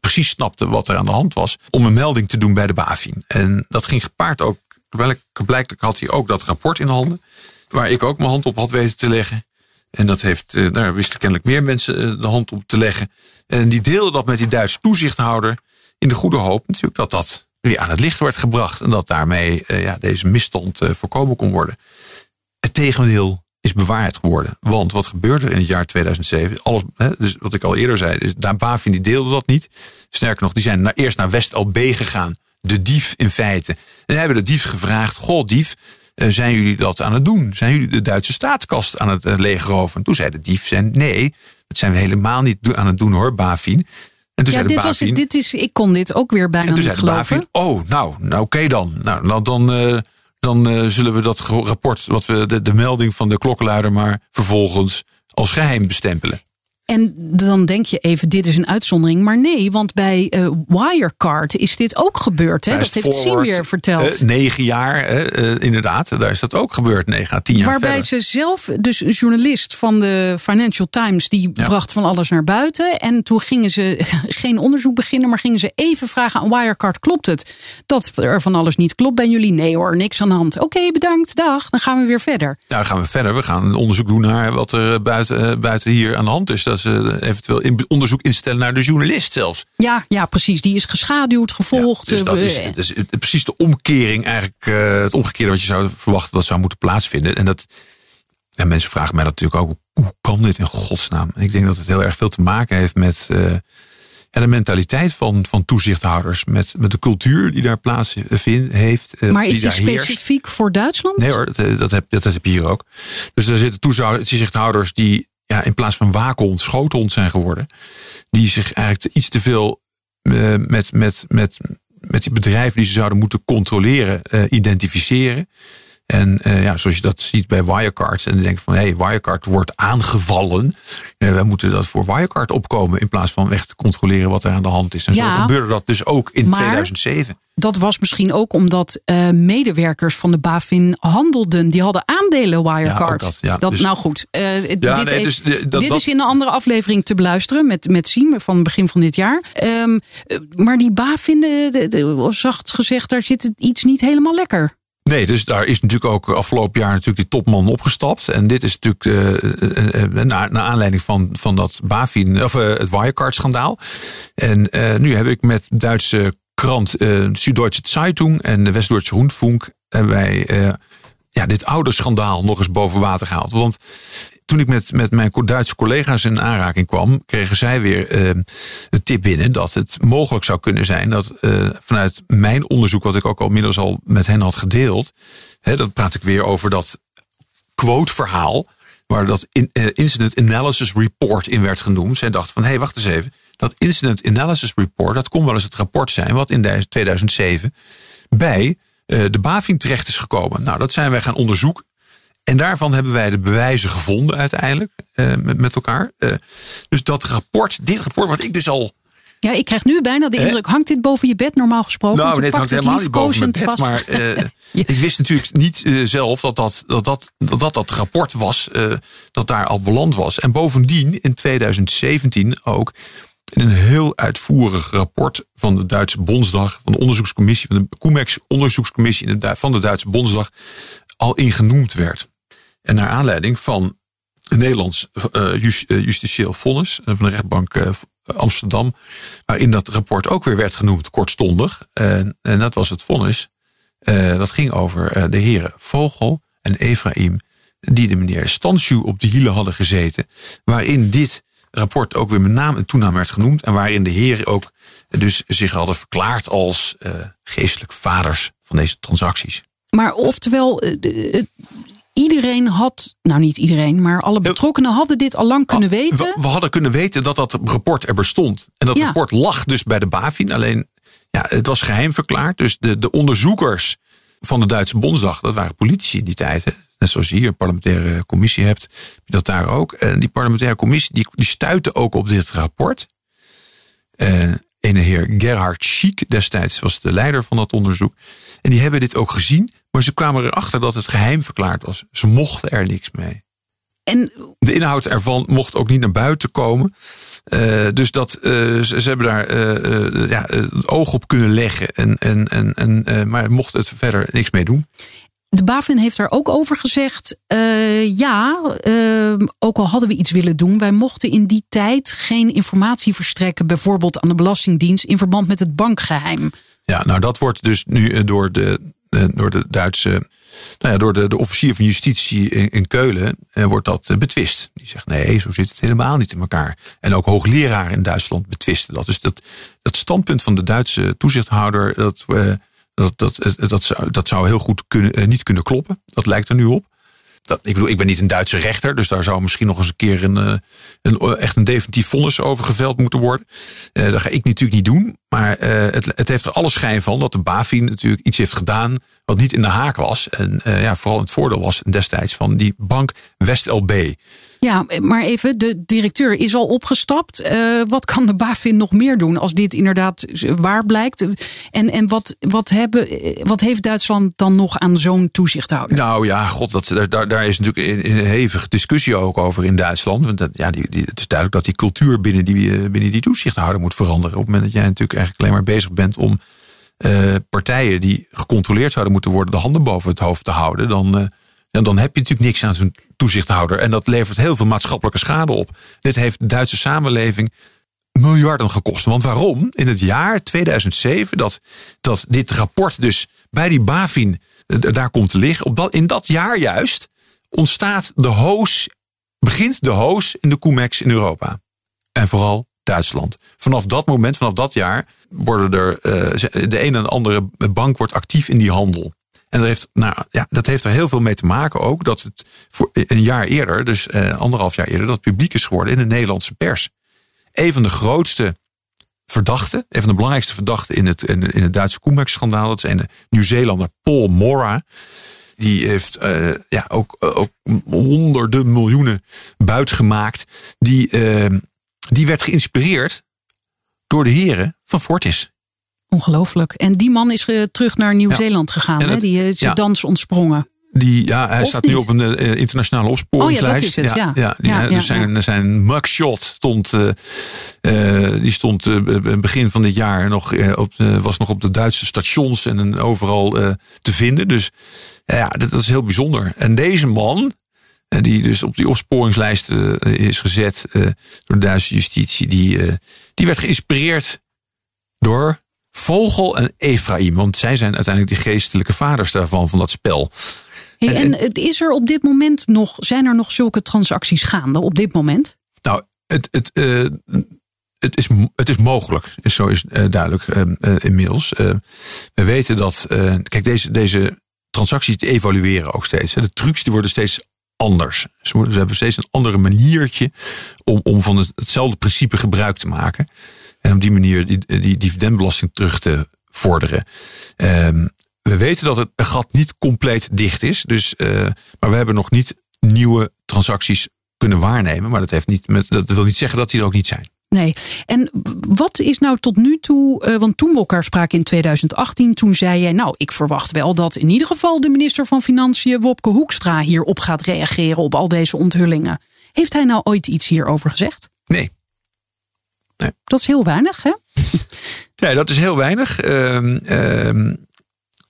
precies snapte wat er aan de hand was, om een melding te doen bij de BaFin. En dat ging gepaard ook, blijkbaar had hij ook dat rapport in handen, waar ik ook mijn hand op had weten te leggen. En dat heeft, eh, daar wisten kennelijk meer mensen eh, de hand op te leggen. En die deelden dat met die Duitse toezichthouder in de goede hoop natuurlijk dat dat weer aan het licht werd gebracht. En dat daarmee eh, ja, deze misstand voorkomen kon worden. Het tegendeel is bewaard geworden. Want wat gebeurde er in het jaar 2007? Alles, hè, dus wat ik al eerder zei, daar BaFin die deelde dat niet. Sterker nog, die zijn naar, eerst naar West LB gegaan. De dief in feite. En hebben de dief gevraagd, goh dief, eh, zijn jullie dat aan het doen? Zijn jullie de Duitse staatskast aan het uh, leegroven? En toen zei de dief, zijn, nee, dat zijn we helemaal niet aan het doen hoor, BaFin. En toen Ja, zei dit was, dit is, ik kon dit ook weer bijna en toen niet zei geloven. BaFin, oh, nou, nou oké dan. Nou, dan, eh, dan eh, zullen we dat rapport, wat we, de, de melding van de klokkenluider, maar vervolgens als geheim bestempelen. En dan denk je even, dit is een uitzondering. Maar nee, want bij eh, Wirecard is dit ook gebeurd. Hè? Dat heeft weer verteld. eh, negen jaar, eh, inderdaad. Daar is dat ook gebeurd, negen à tien jaar Waarbij verder. ze zelf, dus een journalist van de Financial Times, die Ja. bracht van alles naar buiten. En toen gingen ze geen onderzoek beginnen, maar gingen ze even vragen aan Wirecard: klopt het dat er van alles niet klopt bij jullie? Nee hoor, niks aan de hand. Oké, bedankt, dag. Dan gaan we weer verder. Nou, dan gaan we verder. We gaan een onderzoek doen naar wat er buiten, buiten hier aan de hand is. Dat ze eventueel in, onderzoek instellen naar de journalist zelfs. Ja, ja, precies. Die is geschaduwd, gevolgd. Ja, dus dat eh, is, dat is precies de omkering, eigenlijk eh, het omgekeerde wat je zou verwachten dat zou moeten plaatsvinden. En dat, en mensen vragen mij dat natuurlijk ook, hoe kan dit in godsnaam? En ik denk dat het heel erg veel te maken heeft met ja, de mentaliteit van, van toezichthouders, met, met de cultuur die daar plaats vindt, heeft. maar die is die heerst. specifiek voor Duitsland? Nee hoor, dat, dat, heb, dat heb je hier ook. Dus er zitten toezichthouders die ja, in plaats van waakhond schoothond zijn geworden. Die zich eigenlijk iets te veel eh, met, met, met, met die bedrijven die ze zouden moeten controleren, eh, identificeren. En eh, ja, zoals je dat ziet bij Wirecard. En dan denk je van, hé, hey, Wirecard wordt aangevallen. Eh, wij moeten dat voor Wirecard opkomen. In plaats van echt te controleren wat er aan de hand is. En Ja. zo gebeurde dat dus ook in Maar- 2007. Dat was misschien ook omdat eh, medewerkers van de BaFin handelden. Die hadden aandelen Wirecard. Ja, dat, ja. Dus- nou goed, dit, nee, even- dus, dit dat- is in een andere aflevering te beluisteren met, met Siem van begin van dit jaar. Ehm, eh, maar die BaFin, de- de- zacht gezegd, daar zit iets niet helemaal lekker. Nee, dus daar is natuurlijk ook afgelopen jaar natuurlijk die topman opgestapt. En dit is natuurlijk eh, eh, naar, aanleiding van, van dat Bafin, of het Wirecard-schandaal. En nu heb ik met Duitse krant eh Süddeutsche Zeitung en de Westdeutsche Rundfunk hebben wij ja, dit oude schandaal nog eens boven water gehaald. Want toen ik met, met mijn Duitse collega's in aanraking kwam, kregen zij weer uh, een tip binnen dat het mogelijk zou kunnen zijn dat uh, vanuit mijn onderzoek, wat ik ook al inmiddels al met hen had gedeeld, hè, dat praat ik weer over dat quote-verhaal, waar dat in, uh, Incident Analysis Report in werd genoemd. Zij dachten van, hé, hey, wacht eens even. Dat Incident Analysis Report, dat kon wel eens het rapport zijn wat in 2007 bij de BaFin terecht is gekomen. Nou, dat zijn wij gaan onderzoeken. En daarvan hebben wij de bewijzen gevonden uiteindelijk uh, met, met, elkaar. Uh, dus dat rapport, dit rapport wat ik dus al... Ja, ik krijg nu bijna de indruk, hangt dit boven je bed normaal gesproken? Nou, dit hangt helemaal niet boven mijn bed. Vast. Maar uh, ja. ik wist natuurlijk niet zelf dat dat dat, dat, dat, dat, dat rapport was, dat daar al beland was. En bovendien in 2017 ook in een heel uitvoerig rapport van de Duitse Bondsdag, van de onderzoekscommissie, van de Comex onderzoekscommissie van de Duitse Bondsdag, al ingenoemd werd. En naar aanleiding van een Nederlands uh, justitieel vonnis van de rechtbank Amsterdam, waarin dat rapport ook weer werd genoemd kortstondig. en dat was het vonnis. dat ging over de heren Vogel en Efraim, die de meneer Stansju op de hielen hadden gezeten. Waarin dit rapport ook weer met naam en toenaam werd genoemd. En waarin de heren ook dus zich hadden verklaard als geestelijk vaders van deze transacties. Maar oftewel, iedereen had, nou niet iedereen, maar alle betrokkenen hadden dit al lang kunnen weten. We, hadden kunnen weten dat dat rapport er bestond. En dat ja. rapport lag dus bij de BaFin. Alleen, ja, het was geheim verklaard. Dus de, de onderzoekers van de Duitse Bondsdag, dat waren politici in die tijd. Net zoals je hier een parlementaire commissie hebt, dat daar ook. En die parlementaire commissie die, die stuitte ook op dit rapport. Uh, ene heer Gerhard Schiek destijds was de leider van dat onderzoek. En die hebben dit ook gezien. Maar ze kwamen erachter dat het geheim verklaard was. Ze mochten er niks mee. En... De inhoud ervan mocht ook niet naar buiten komen. Uh, dus dat, uh, ze, ze, hebben daar uh, ja, het oog op kunnen leggen. En, en, en, en, maar mocht het verder niks mee doen. De BaFin heeft daar ook over gezegd: ja, ook al hadden we iets willen doen, wij mochten in die tijd geen informatie verstrekken, bijvoorbeeld aan de Belastingdienst, in verband met het bankgeheim. Ja, nou dat wordt dus nu door de eh, door de Duitse, nou ja, door de, de officier van justitie in, Keulen eh, wordt dat eh, betwist. Die zegt nee, zo zit het helemaal niet in elkaar. En ook hoogleraren in Duitsland betwisten dat. Dus dat, dat standpunt van de Duitse toezichthouder, dat, dat, dat, dat, zou, dat zou heel goed kunnen, niet kunnen kloppen. Dat lijkt er nu op. Dat, ik bedoel, ik ben niet een Duitse rechter, dus daar zou misschien nog eens een keer een, een echt een definitief vonnis over geveld moeten worden. Dat ga ik natuurlijk niet doen. Maar het, het heeft er alle schijn van dat de BaFin natuurlijk iets heeft gedaan wat niet in de haak was. En uh, ja, vooral het voordeel was destijds van die bank WestLB. Ja, maar even, de directeur is al opgestapt. Uh, wat kan de BaFin nog meer doen als dit inderdaad waar blijkt? En, en wat, wat, hebben, wat heeft Duitsland dan nog aan zo'n toezichthouder? Nou ja, god, dat, daar, daar is natuurlijk een, hevige discussie ook over in Duitsland. Want dat, ja, het is duidelijk dat die cultuur binnen die, binnen die toezichthouder moet veranderen. Op het moment dat jij natuurlijk eigenlijk alleen maar bezig bent om uh, partijen die gecontroleerd zouden moeten worden de handen boven het hoofd te houden, dan, dan heb je natuurlijk niks aan zo'n toezichthouder. En dat levert heel veel maatschappelijke schade op. Dit heeft de Duitse samenleving miljarden gekost. Want waarom? In het jaar 2007, dat, dat dit rapport dus bij die BaFin uh, daar komt te liggen, op dat, in dat jaar juist ontstaat de hoos, begint de hoos in de Comex in Europa. En vooral Duitsland. Vanaf dat moment, vanaf dat jaar, worden er uh, de een en de andere bank wordt actief in die handel. En dat heeft, nou, ja, dat heeft er heel veel mee te maken ook dat het voor een jaar eerder, dus uh, anderhalf jaar eerder, dat publiek is geworden in de Nederlandse pers. Een van de grootste verdachten, een van de belangrijkste verdachten in het, in, het Duitse Koemek-schandaal, dat is een Nieuw-Zeelander Paul Mora. Die heeft uh, ja, ook, ook honderden miljoenen buit gemaakt. Die, die werd geïnspireerd door de heren van Fortis. Ongelooflijk. En die man is uh, terug naar Nieuw-Zeeland ja. gegaan. hè? Die is ja. dans ontsprongen. Die, ja, hij of staat niet? nu op een uh, internationale opsporingslijst. Oh ja, dat is het, ja. ja, ja, dus zijn, zijn mugshot stond, uh, die stond begin van dit jaar nog, op, was nog op de Duitse stations en overal te vinden. Dus ja, dat, dat is heel bijzonder. En deze man, die dus op die opsporingslijst is gezet door de Duitse justitie, die, die werd geïnspireerd door Vogel en Ephraim. Want zij zijn uiteindelijk de geestelijke vaders daarvan, van dat spel. Hey, en, en is er op dit moment nog, zijn er nog zulke transacties gaande op dit moment? Nou, het, het, uh, het, is, het is mogelijk. Zo is uh, duidelijk uh, inmiddels. we weten dat. kijk, deze, deze transacties evalueren ook steeds. De trucs die worden steeds anders. Ze, hebben steeds een andere maniertje om, om van hetzelfde principe gebruik te maken. En op die manier die, die dividendbelasting terug te vorderen. Ehm, we weten dat het gat niet compleet dicht is. Dus, maar we hebben nog niet nieuwe transacties kunnen waarnemen. Maar dat, heeft niet met, dat wil niet zeggen dat die er ook niet zijn. Nee. En wat is nou tot nu toe, uh, want toen we elkaar spraken in 2018, toen zei jij, nou, ik verwacht wel dat in ieder geval de minister van Financiën, Wopke Hoekstra, hierop gaat reageren op al deze onthullingen. Heeft hij nou ooit iets hierover gezegd? Nee. Nee. Dat is heel weinig, hè? Ja, dat is heel weinig. Uh,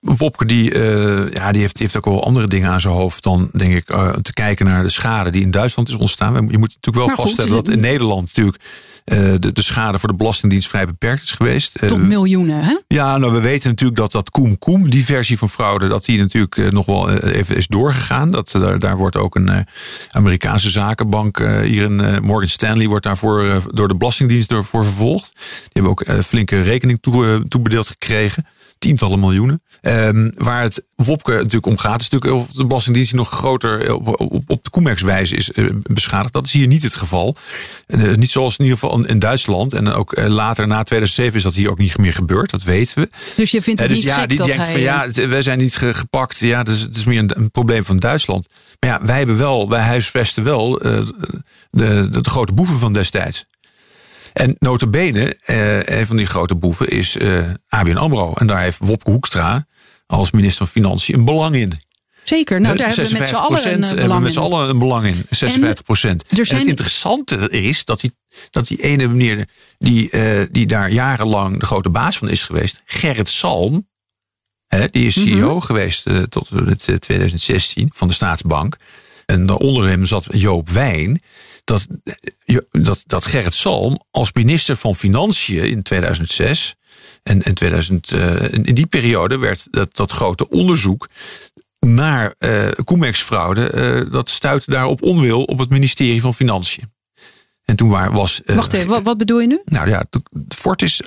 Wopke die, uh, ja, die, heeft, die heeft ook wel andere dingen aan zijn hoofd dan, denk ik, uh, te kijken naar de schade die in Duitsland is ontstaan. Je moet natuurlijk wel vaststellen dat in Nederland natuurlijk uh, de, de schade voor de Belastingdienst vrij beperkt is geweest. Tot miljoenen, hè? Ja, nou, we weten natuurlijk dat dat Koem Koem, die versie van fraude, dat die natuurlijk nog wel even is doorgegaan. Dat, daar, daar wordt ook een Amerikaanse zakenbank hier in Morgan Stanley wordt daarvoor door de Belastingdienst voor vervolgd. Die hebben ook flinke rekening toe, toebedeeld gekregen tientallen miljoenen. Um, waar het Wopke natuurlijk om gaat, is natuurlijk of de Belastingdienst nog groter op, op, op de Coemex-wijze is uh, beschadigd. Dat is hier niet het geval. Uh, niet zoals in ieder geval in Duitsland. En ook later, na 2007, is dat hier ook niet meer gebeurd. Dat weten we. Dus je vindt het dus niet ja, die dat denkt hij... van ja, wij zijn niet ge, gepakt. Ja, dus het is meer een, een, probleem van Duitsland. Maar ja, wij hebben wel, wij huisvesten wel de, de, de grote boeven van destijds. En notabene, eh, een van die grote boeven is eh, ABN AMRO. En daar heeft Wopke Hoekstra als minister van Financiën een belang in. Zeker, nou daar hebben we met z'n allen een belang hebben met z'n allen een belang in. 56 procent. En, het interessante is dat die, dat die ene meneer die, uh, die daar jarenlang de grote baas van is geweest, Gerrit Salm, hè, die is CEO mm -hmm. geweest uh, tot het, 2016 van de staatsbank. En daaronder hem zat Joop Wijn. Dat, dat, dat Gerrit Salm als minister van Financiën in 2006 en, en 2000, uh, in die periode werd dat, dat grote onderzoek naar uh, Coemex-fraude, uh, dat stuitte daar op onwil op het ministerie van Financiën. En toen waar was. Uh, Wacht even, wat, wat, bedoel je nu? Nou ja, Fortis,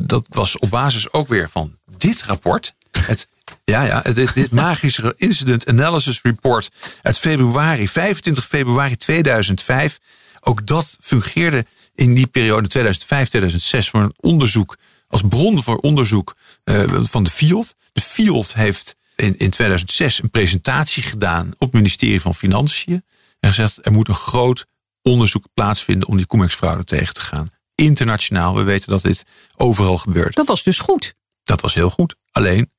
dat was op basis ook weer van dit rapport. Het ja, ja, dit, dit magische Incident Analysis Report uit februari, 25 februari 2005. Ook dat fungeerde in die periode 2005-2006 voor een onderzoek, als bron voor onderzoek uh, van de Field. De Field heeft in, in 2006 een presentatie gedaan op het ministerie van Financiën. En gezegd, er moet een groot onderzoek plaatsvinden om die Comex-fraude tegen te gaan. Internationaal, we weten dat dit overal gebeurt. Dat was dus goed. Dat was heel goed. Alleen,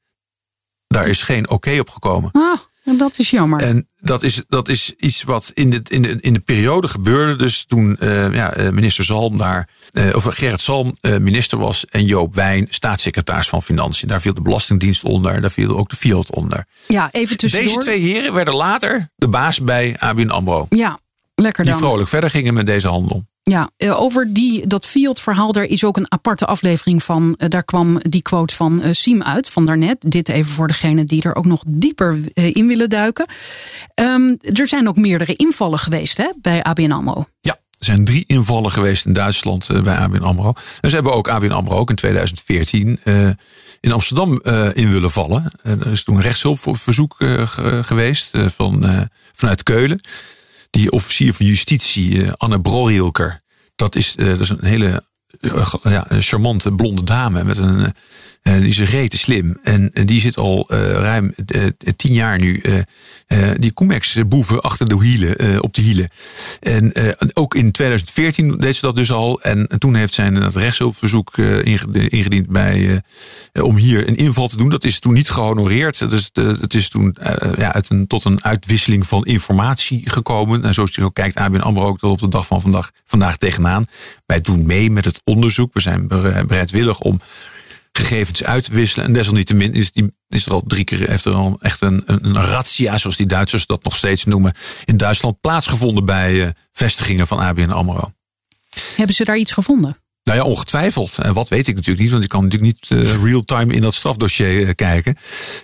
daar is geen oké okay op gekomen. Ah, dat is jammer. En dat is, dat is iets wat in de, in de, in de periode gebeurde. Dus toen uh, ja, minister Zalm daar, uh, of Gerrit Zalm uh, minister was. En Joop Wijn staatssecretaris van Financiën. Daar viel de Belastingdienst onder. Daar viel ook de Fiat onder. Ja, even tussendoor. Deze twee heren werden later de baas bij ABN AMRO. Ja, lekker dan. Die vrolijk verder gingen met deze handel. Ja, over die, dat Fiat-verhaal, daar is ook een aparte aflevering van. Daar kwam die quote van Siem uit, van daarnet. Dit even voor degene die er ook nog dieper in willen duiken. Um, er zijn ook meerdere invallen geweest hè, bij ABN AMRO. Ja, er zijn drie invallen geweest in Duitsland uh, bij ABN AMRO. En ze hebben ook ABN AMRO ook in 2014 uh, in Amsterdam uh, in willen vallen. er is toen rechtshulpverzoek geweest van, vanuit Keulen die officier van justitie, Anne Brorilker. Dat is, dat is een hele ja, charmante blonde dame met een. Die is rete slim. En, die zit al uh, ruim uh, tien jaar nu. Die Comex-boeven achter de hielen, op de hielen. En ook in 2014 deed ze dat dus al. En, en toen heeft zij een rechtshulpverzoek ingediend bij, om hier een inval te doen. Dat is toen niet gehonoreerd. Dus het is toen ja, uit een, tot een uitwisseling van informatie gekomen. En zoals je ook kijkt, ABN AMRO ook tot op de dag van vandaag, vandaag tegenaan. Wij doen mee met het onderzoek. We zijn bereidwillig om gegevens uit te wisselen. En desalniettemin is, die, is er al drie keer heeft er al echt een, een, razzia, zoals die Duitsers dat nog steeds noemen, in Duitsland plaatsgevonden bij uh, vestigingen van ABN AMRO. Hebben ze daar iets gevonden? Nou ja, ongetwijfeld. En wat weet ik natuurlijk niet, want ik kan natuurlijk niet uh, real-time in dat strafdossier uh, kijken.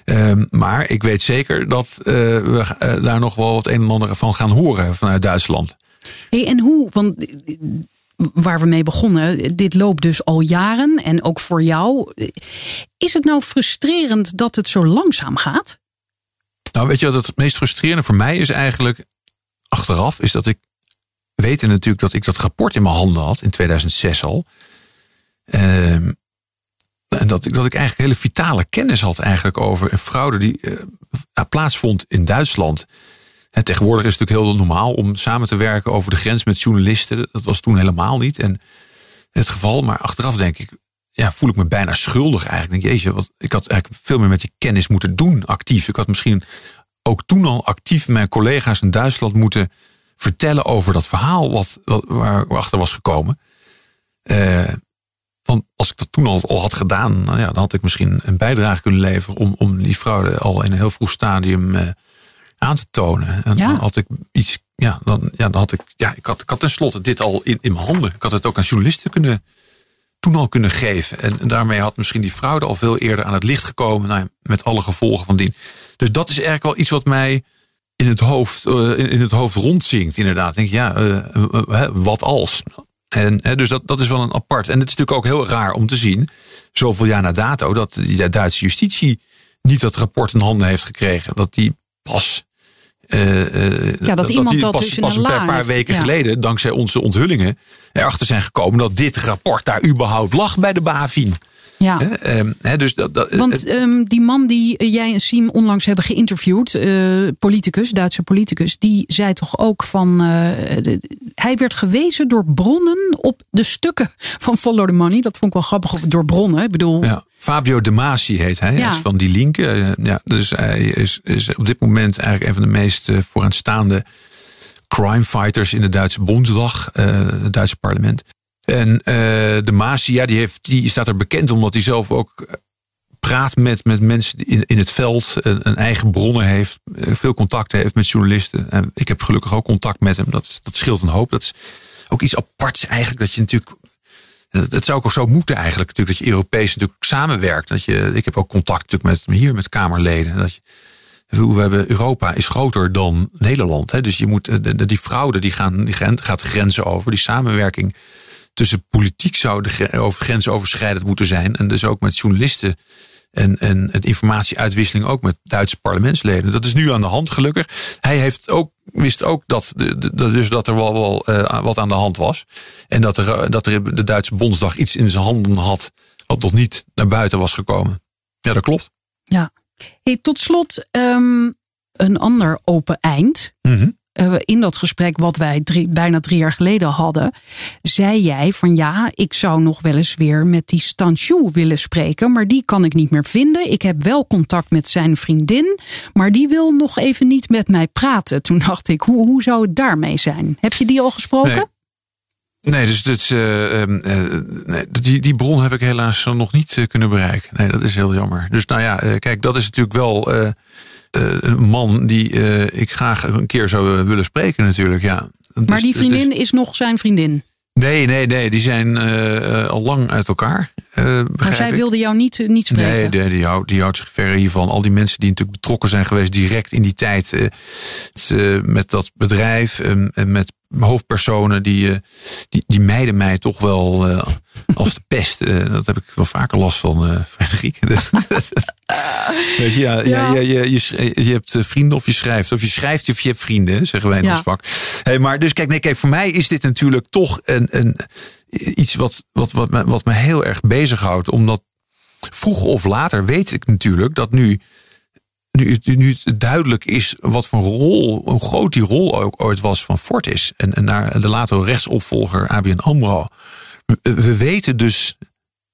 Uh, maar ik weet zeker dat uh, we daar nog wel het een en ander van gaan horen vanuit Duitsland. Hey, en hoe? Want waar we mee begonnen, dit loopt dus al jaren en ook voor jou. Is het nou frustrerend dat het zo langzaam gaat? Nou, weet je wat het meest frustrerende voor mij is eigenlijk achteraf, is dat ik weten natuurlijk dat ik dat rapport in mijn handen had in 2006 al. Ehm, en dat ik, dat ik eigenlijk hele vitale kennis had eigenlijk over een fraude die uh, plaatsvond in Duitsland. En tegenwoordig is het natuurlijk heel normaal om samen te werken over de grens met journalisten. Dat was toen helemaal niet. En het geval, maar achteraf denk ik, ja, voel ik me bijna schuldig eigenlijk. Denk, jeetje, wat, ik had eigenlijk veel meer met die kennis moeten doen, actief. Ik had misschien ook toen al actief mijn collega's in Duitsland moeten vertellen over dat verhaal wat, wat waar achter was gekomen. Uh, want als ik dat toen al, al had gedaan, nou ja, dan had ik misschien een bijdrage kunnen leveren om, om die fraude al in een heel vroeg stadium uh, aan te tonen. En Ja. dan had ik iets, ja, dan, ja, dan had ik, ja, ik had, ik had tenslotte dit al in, in mijn handen. Ik had het ook aan journalisten kunnen, toen al kunnen geven. En, en daarmee had misschien die fraude al veel eerder aan het licht gekomen, nou, met alle gevolgen van dien. Dus dat is eigenlijk wel iets wat mij in het hoofd, uh, in, in het hoofd rondzinkt, inderdaad. Denk ja, uh, wat als? En hè, dus dat, dat is wel een apart. En het is natuurlijk ook heel raar om te zien, zoveel jaar na dato, dat de Duitse justitie niet dat rapport in handen heeft gekregen. Dat die pas. Uh, ja, dat, iemand die dat pas, dus pas een paar, weken Ja. geleden, dankzij onze onthullingen, erachter zijn gekomen dat dit rapport daar überhaupt lag bij de BaFin. Ja. Hè, ehm, dus dat, dat, Want ehm, die man die eh, jij en Siem onlangs hebben geïnterviewd, eh, politicus, Duitse politicus, die zei toch ook van. de- hij werd gewezen door bronnen op de stukken van Follow the Money. Dat vond ik wel grappig. Door bronnen. Ik bedoel, Ja, Fabio De Masi heet hij. Ja. Hij is van die linken. Eh, Ja, dus hij is, is op dit moment eigenlijk een van de meest eh, vooraanstaande crime fighters in de Duitse Bondsdag, eh, het Duitse parlement. En eh, De Masi, ja, die, heeft, die staat er bekend omdat hij zelf ook praat met, met mensen in, in het veld, een, een eigen bronnen heeft, veel contacten heeft met journalisten. En ik heb gelukkig ook contact met hem. Dat, dat scheelt een hoop. Dat is ook iets aparts eigenlijk, dat je natuurlijk het zou ook zo moeten eigenlijk, natuurlijk, dat je Europees natuurlijk samenwerkt. Dat je, ik heb ook contact natuurlijk met hier met Kamerleden. Dat we hebben Europa is groter dan Nederland. Hè? Dus je moet die fraude die, gaan, die gaat grenzen over. Die samenwerking tussen politiek zou de gre- over grensoverschrijdend moeten zijn. En dus ook met journalisten. En, en het informatieuitwisseling ook met Duitse parlementsleden. Dat is nu aan de hand gelukkig. Hij heeft ook, wist ook dat, de, de- de- dus dat er wel, wel eh, wat aan de hand was. En dat er, dat er de Duitse Bondsdag iets in zijn handen had. Wat nog niet naar buiten was gekomen. Ja, dat klopt. ja. Hey, tot slot ehm, een ander open eind. Eh, in dat gesprek wat wij bijna drie jaar geleden hadden, zei jij van ja, ik zou nog wel eens weer met die Stanchu willen spreken, maar die kan ik niet meer vinden. Ik heb wel contact met zijn vriendin, maar die wil nog even niet met mij praten. Toen dacht ik, hoe, hoe zou het daarmee zijn? Heb je die al gesproken? Nee. Dus eh, ehm, eh, nee, die, die bron heb ik helaas nog niet eh, kunnen bereiken. Nee, dat is heel jammer. Dus nou ja, eh, kijk, dat is natuurlijk wel eh, eh, een man die eh, ik graag een keer zou eh, willen spreken natuurlijk. Ja. Maar die is- vriendin is nog zijn vriendin. nee, nee, nee, die zijn eh, eh, al lang uit elkaar. eh, Maar zij ik. wilde jou niet, eh, niet spreken. Nee, die, die, houdt, die houdt zich ver hiervan. Al die mensen die natuurlijk betrokken zijn geweest direct in die tijd eh, het, eh, met dat bedrijf en, en met hoofdpersonen, die, eh, die, die mijden mij toch wel eh, als de pest. Eh, dat heb ik wel vaker last van, eh Frederik. Weet je, ja, ja. Ja. je, je, je, hebt eh, vrienden of je schrijft. Of je schrijft of je hebt vrienden, zeggen wij in ons vak. Hey, maar dus kijk, nee, kijk, voor mij is dit natuurlijk toch een, een, iets wat, wat, wat, me, wat me heel erg bezighoudt. Omdat vroeg of later weet ik natuurlijk dat nu, nu, het- nu het duidelijk is wat voor rol, hoe groot die rol ook ooit was van Fortis. En, en naar de latere rechtsopvolger ABN AMRO. We, we weten dus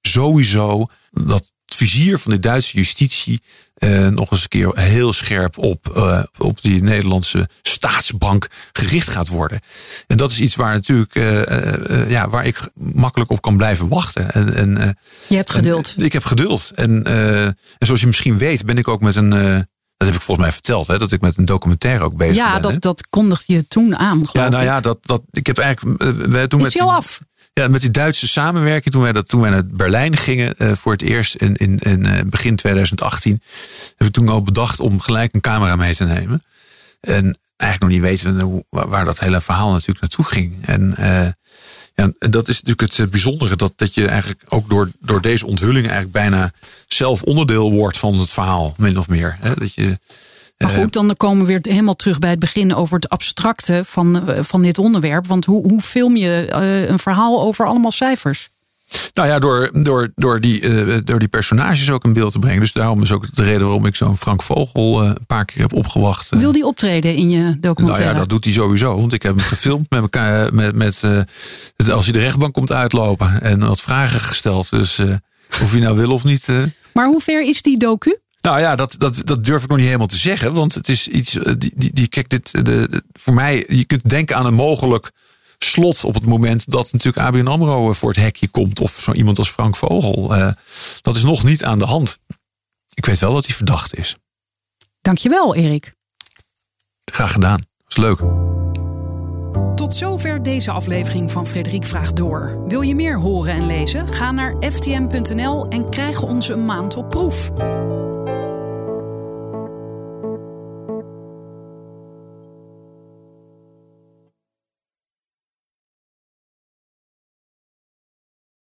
sowieso dat het vizier van de Duitse justitie eh, nog eens een keer heel scherp op, eh, op die Nederlandse staatsbank gericht gaat worden. En dat is iets waar natuurlijk eh, ja, waar ik makkelijk op kan blijven wachten. En, en, eh, Je hebt geduld. en ik heb geduld. En, eh, en zoals je misschien weet, ben ik ook met een. Eh, dat heb ik volgens mij verteld, hè, dat ik met een documentaire ook bezig ja, ben. hè. dat, dat kondigde je toen aan, geloof ja, nou ik. ja, dat, dat, ik heb eigenlijk. eh, wij- toen Is met, af? Ja, met die Duitse samenwerking, toen wij, dat, toen wij naar Berlijn gingen uh, voor het eerst in, in, in uh, begin 2018, hebben we toen al bedacht om gelijk een camera mee te nemen. En eigenlijk nog niet weten hoe, waar dat hele verhaal natuurlijk naartoe ging. En uh, ja, dat is natuurlijk het bijzondere, dat, dat je eigenlijk ook door, door deze onthulling eigenlijk bijna zelf onderdeel wordt van het verhaal, min of meer. Hè? Dat je, maar goed, dan komen we weer helemaal terug bij het begin over het abstracte van, van dit onderwerp. Want hoe, hoe film je een verhaal over allemaal cijfers? Nou ja, door, door, door, die, uh, door die personages ook in beeld te brengen. Dus daarom is ook de reden waarom ik zo'n Frank Vogel uh, een paar keer heb opgewacht. Wil die optreden in je documentaire? Nou ja, dat doet hij sowieso. Want ik heb hem gefilmd met elkaar. Met, met, uh, als hij de rechtbank komt uitlopen. En wat vragen gesteld. Dus of hij nou wil of niet. Maar hoe ver is die docu? Nou ja, dat, dat, dat durf ik nog niet helemaal te zeggen. Want het is iets. Die, die, die, kijk, dit, de, de, voor mij, je kunt denken aan een mogelijk slot op het moment dat natuurlijk ABN AMRO voor het hekje komt. Of zo iemand als Frank Vogel. Uh, dat is nog niet aan de hand. Ik weet wel dat hij verdacht is. Dankjewel, Erik. Graag gedaan. Dat is leuk. Tot zover deze aflevering van Frederik Vraagt Door. Wil je meer horen en lezen? Ga naar ftm.nl en krijg ons een maand op proef.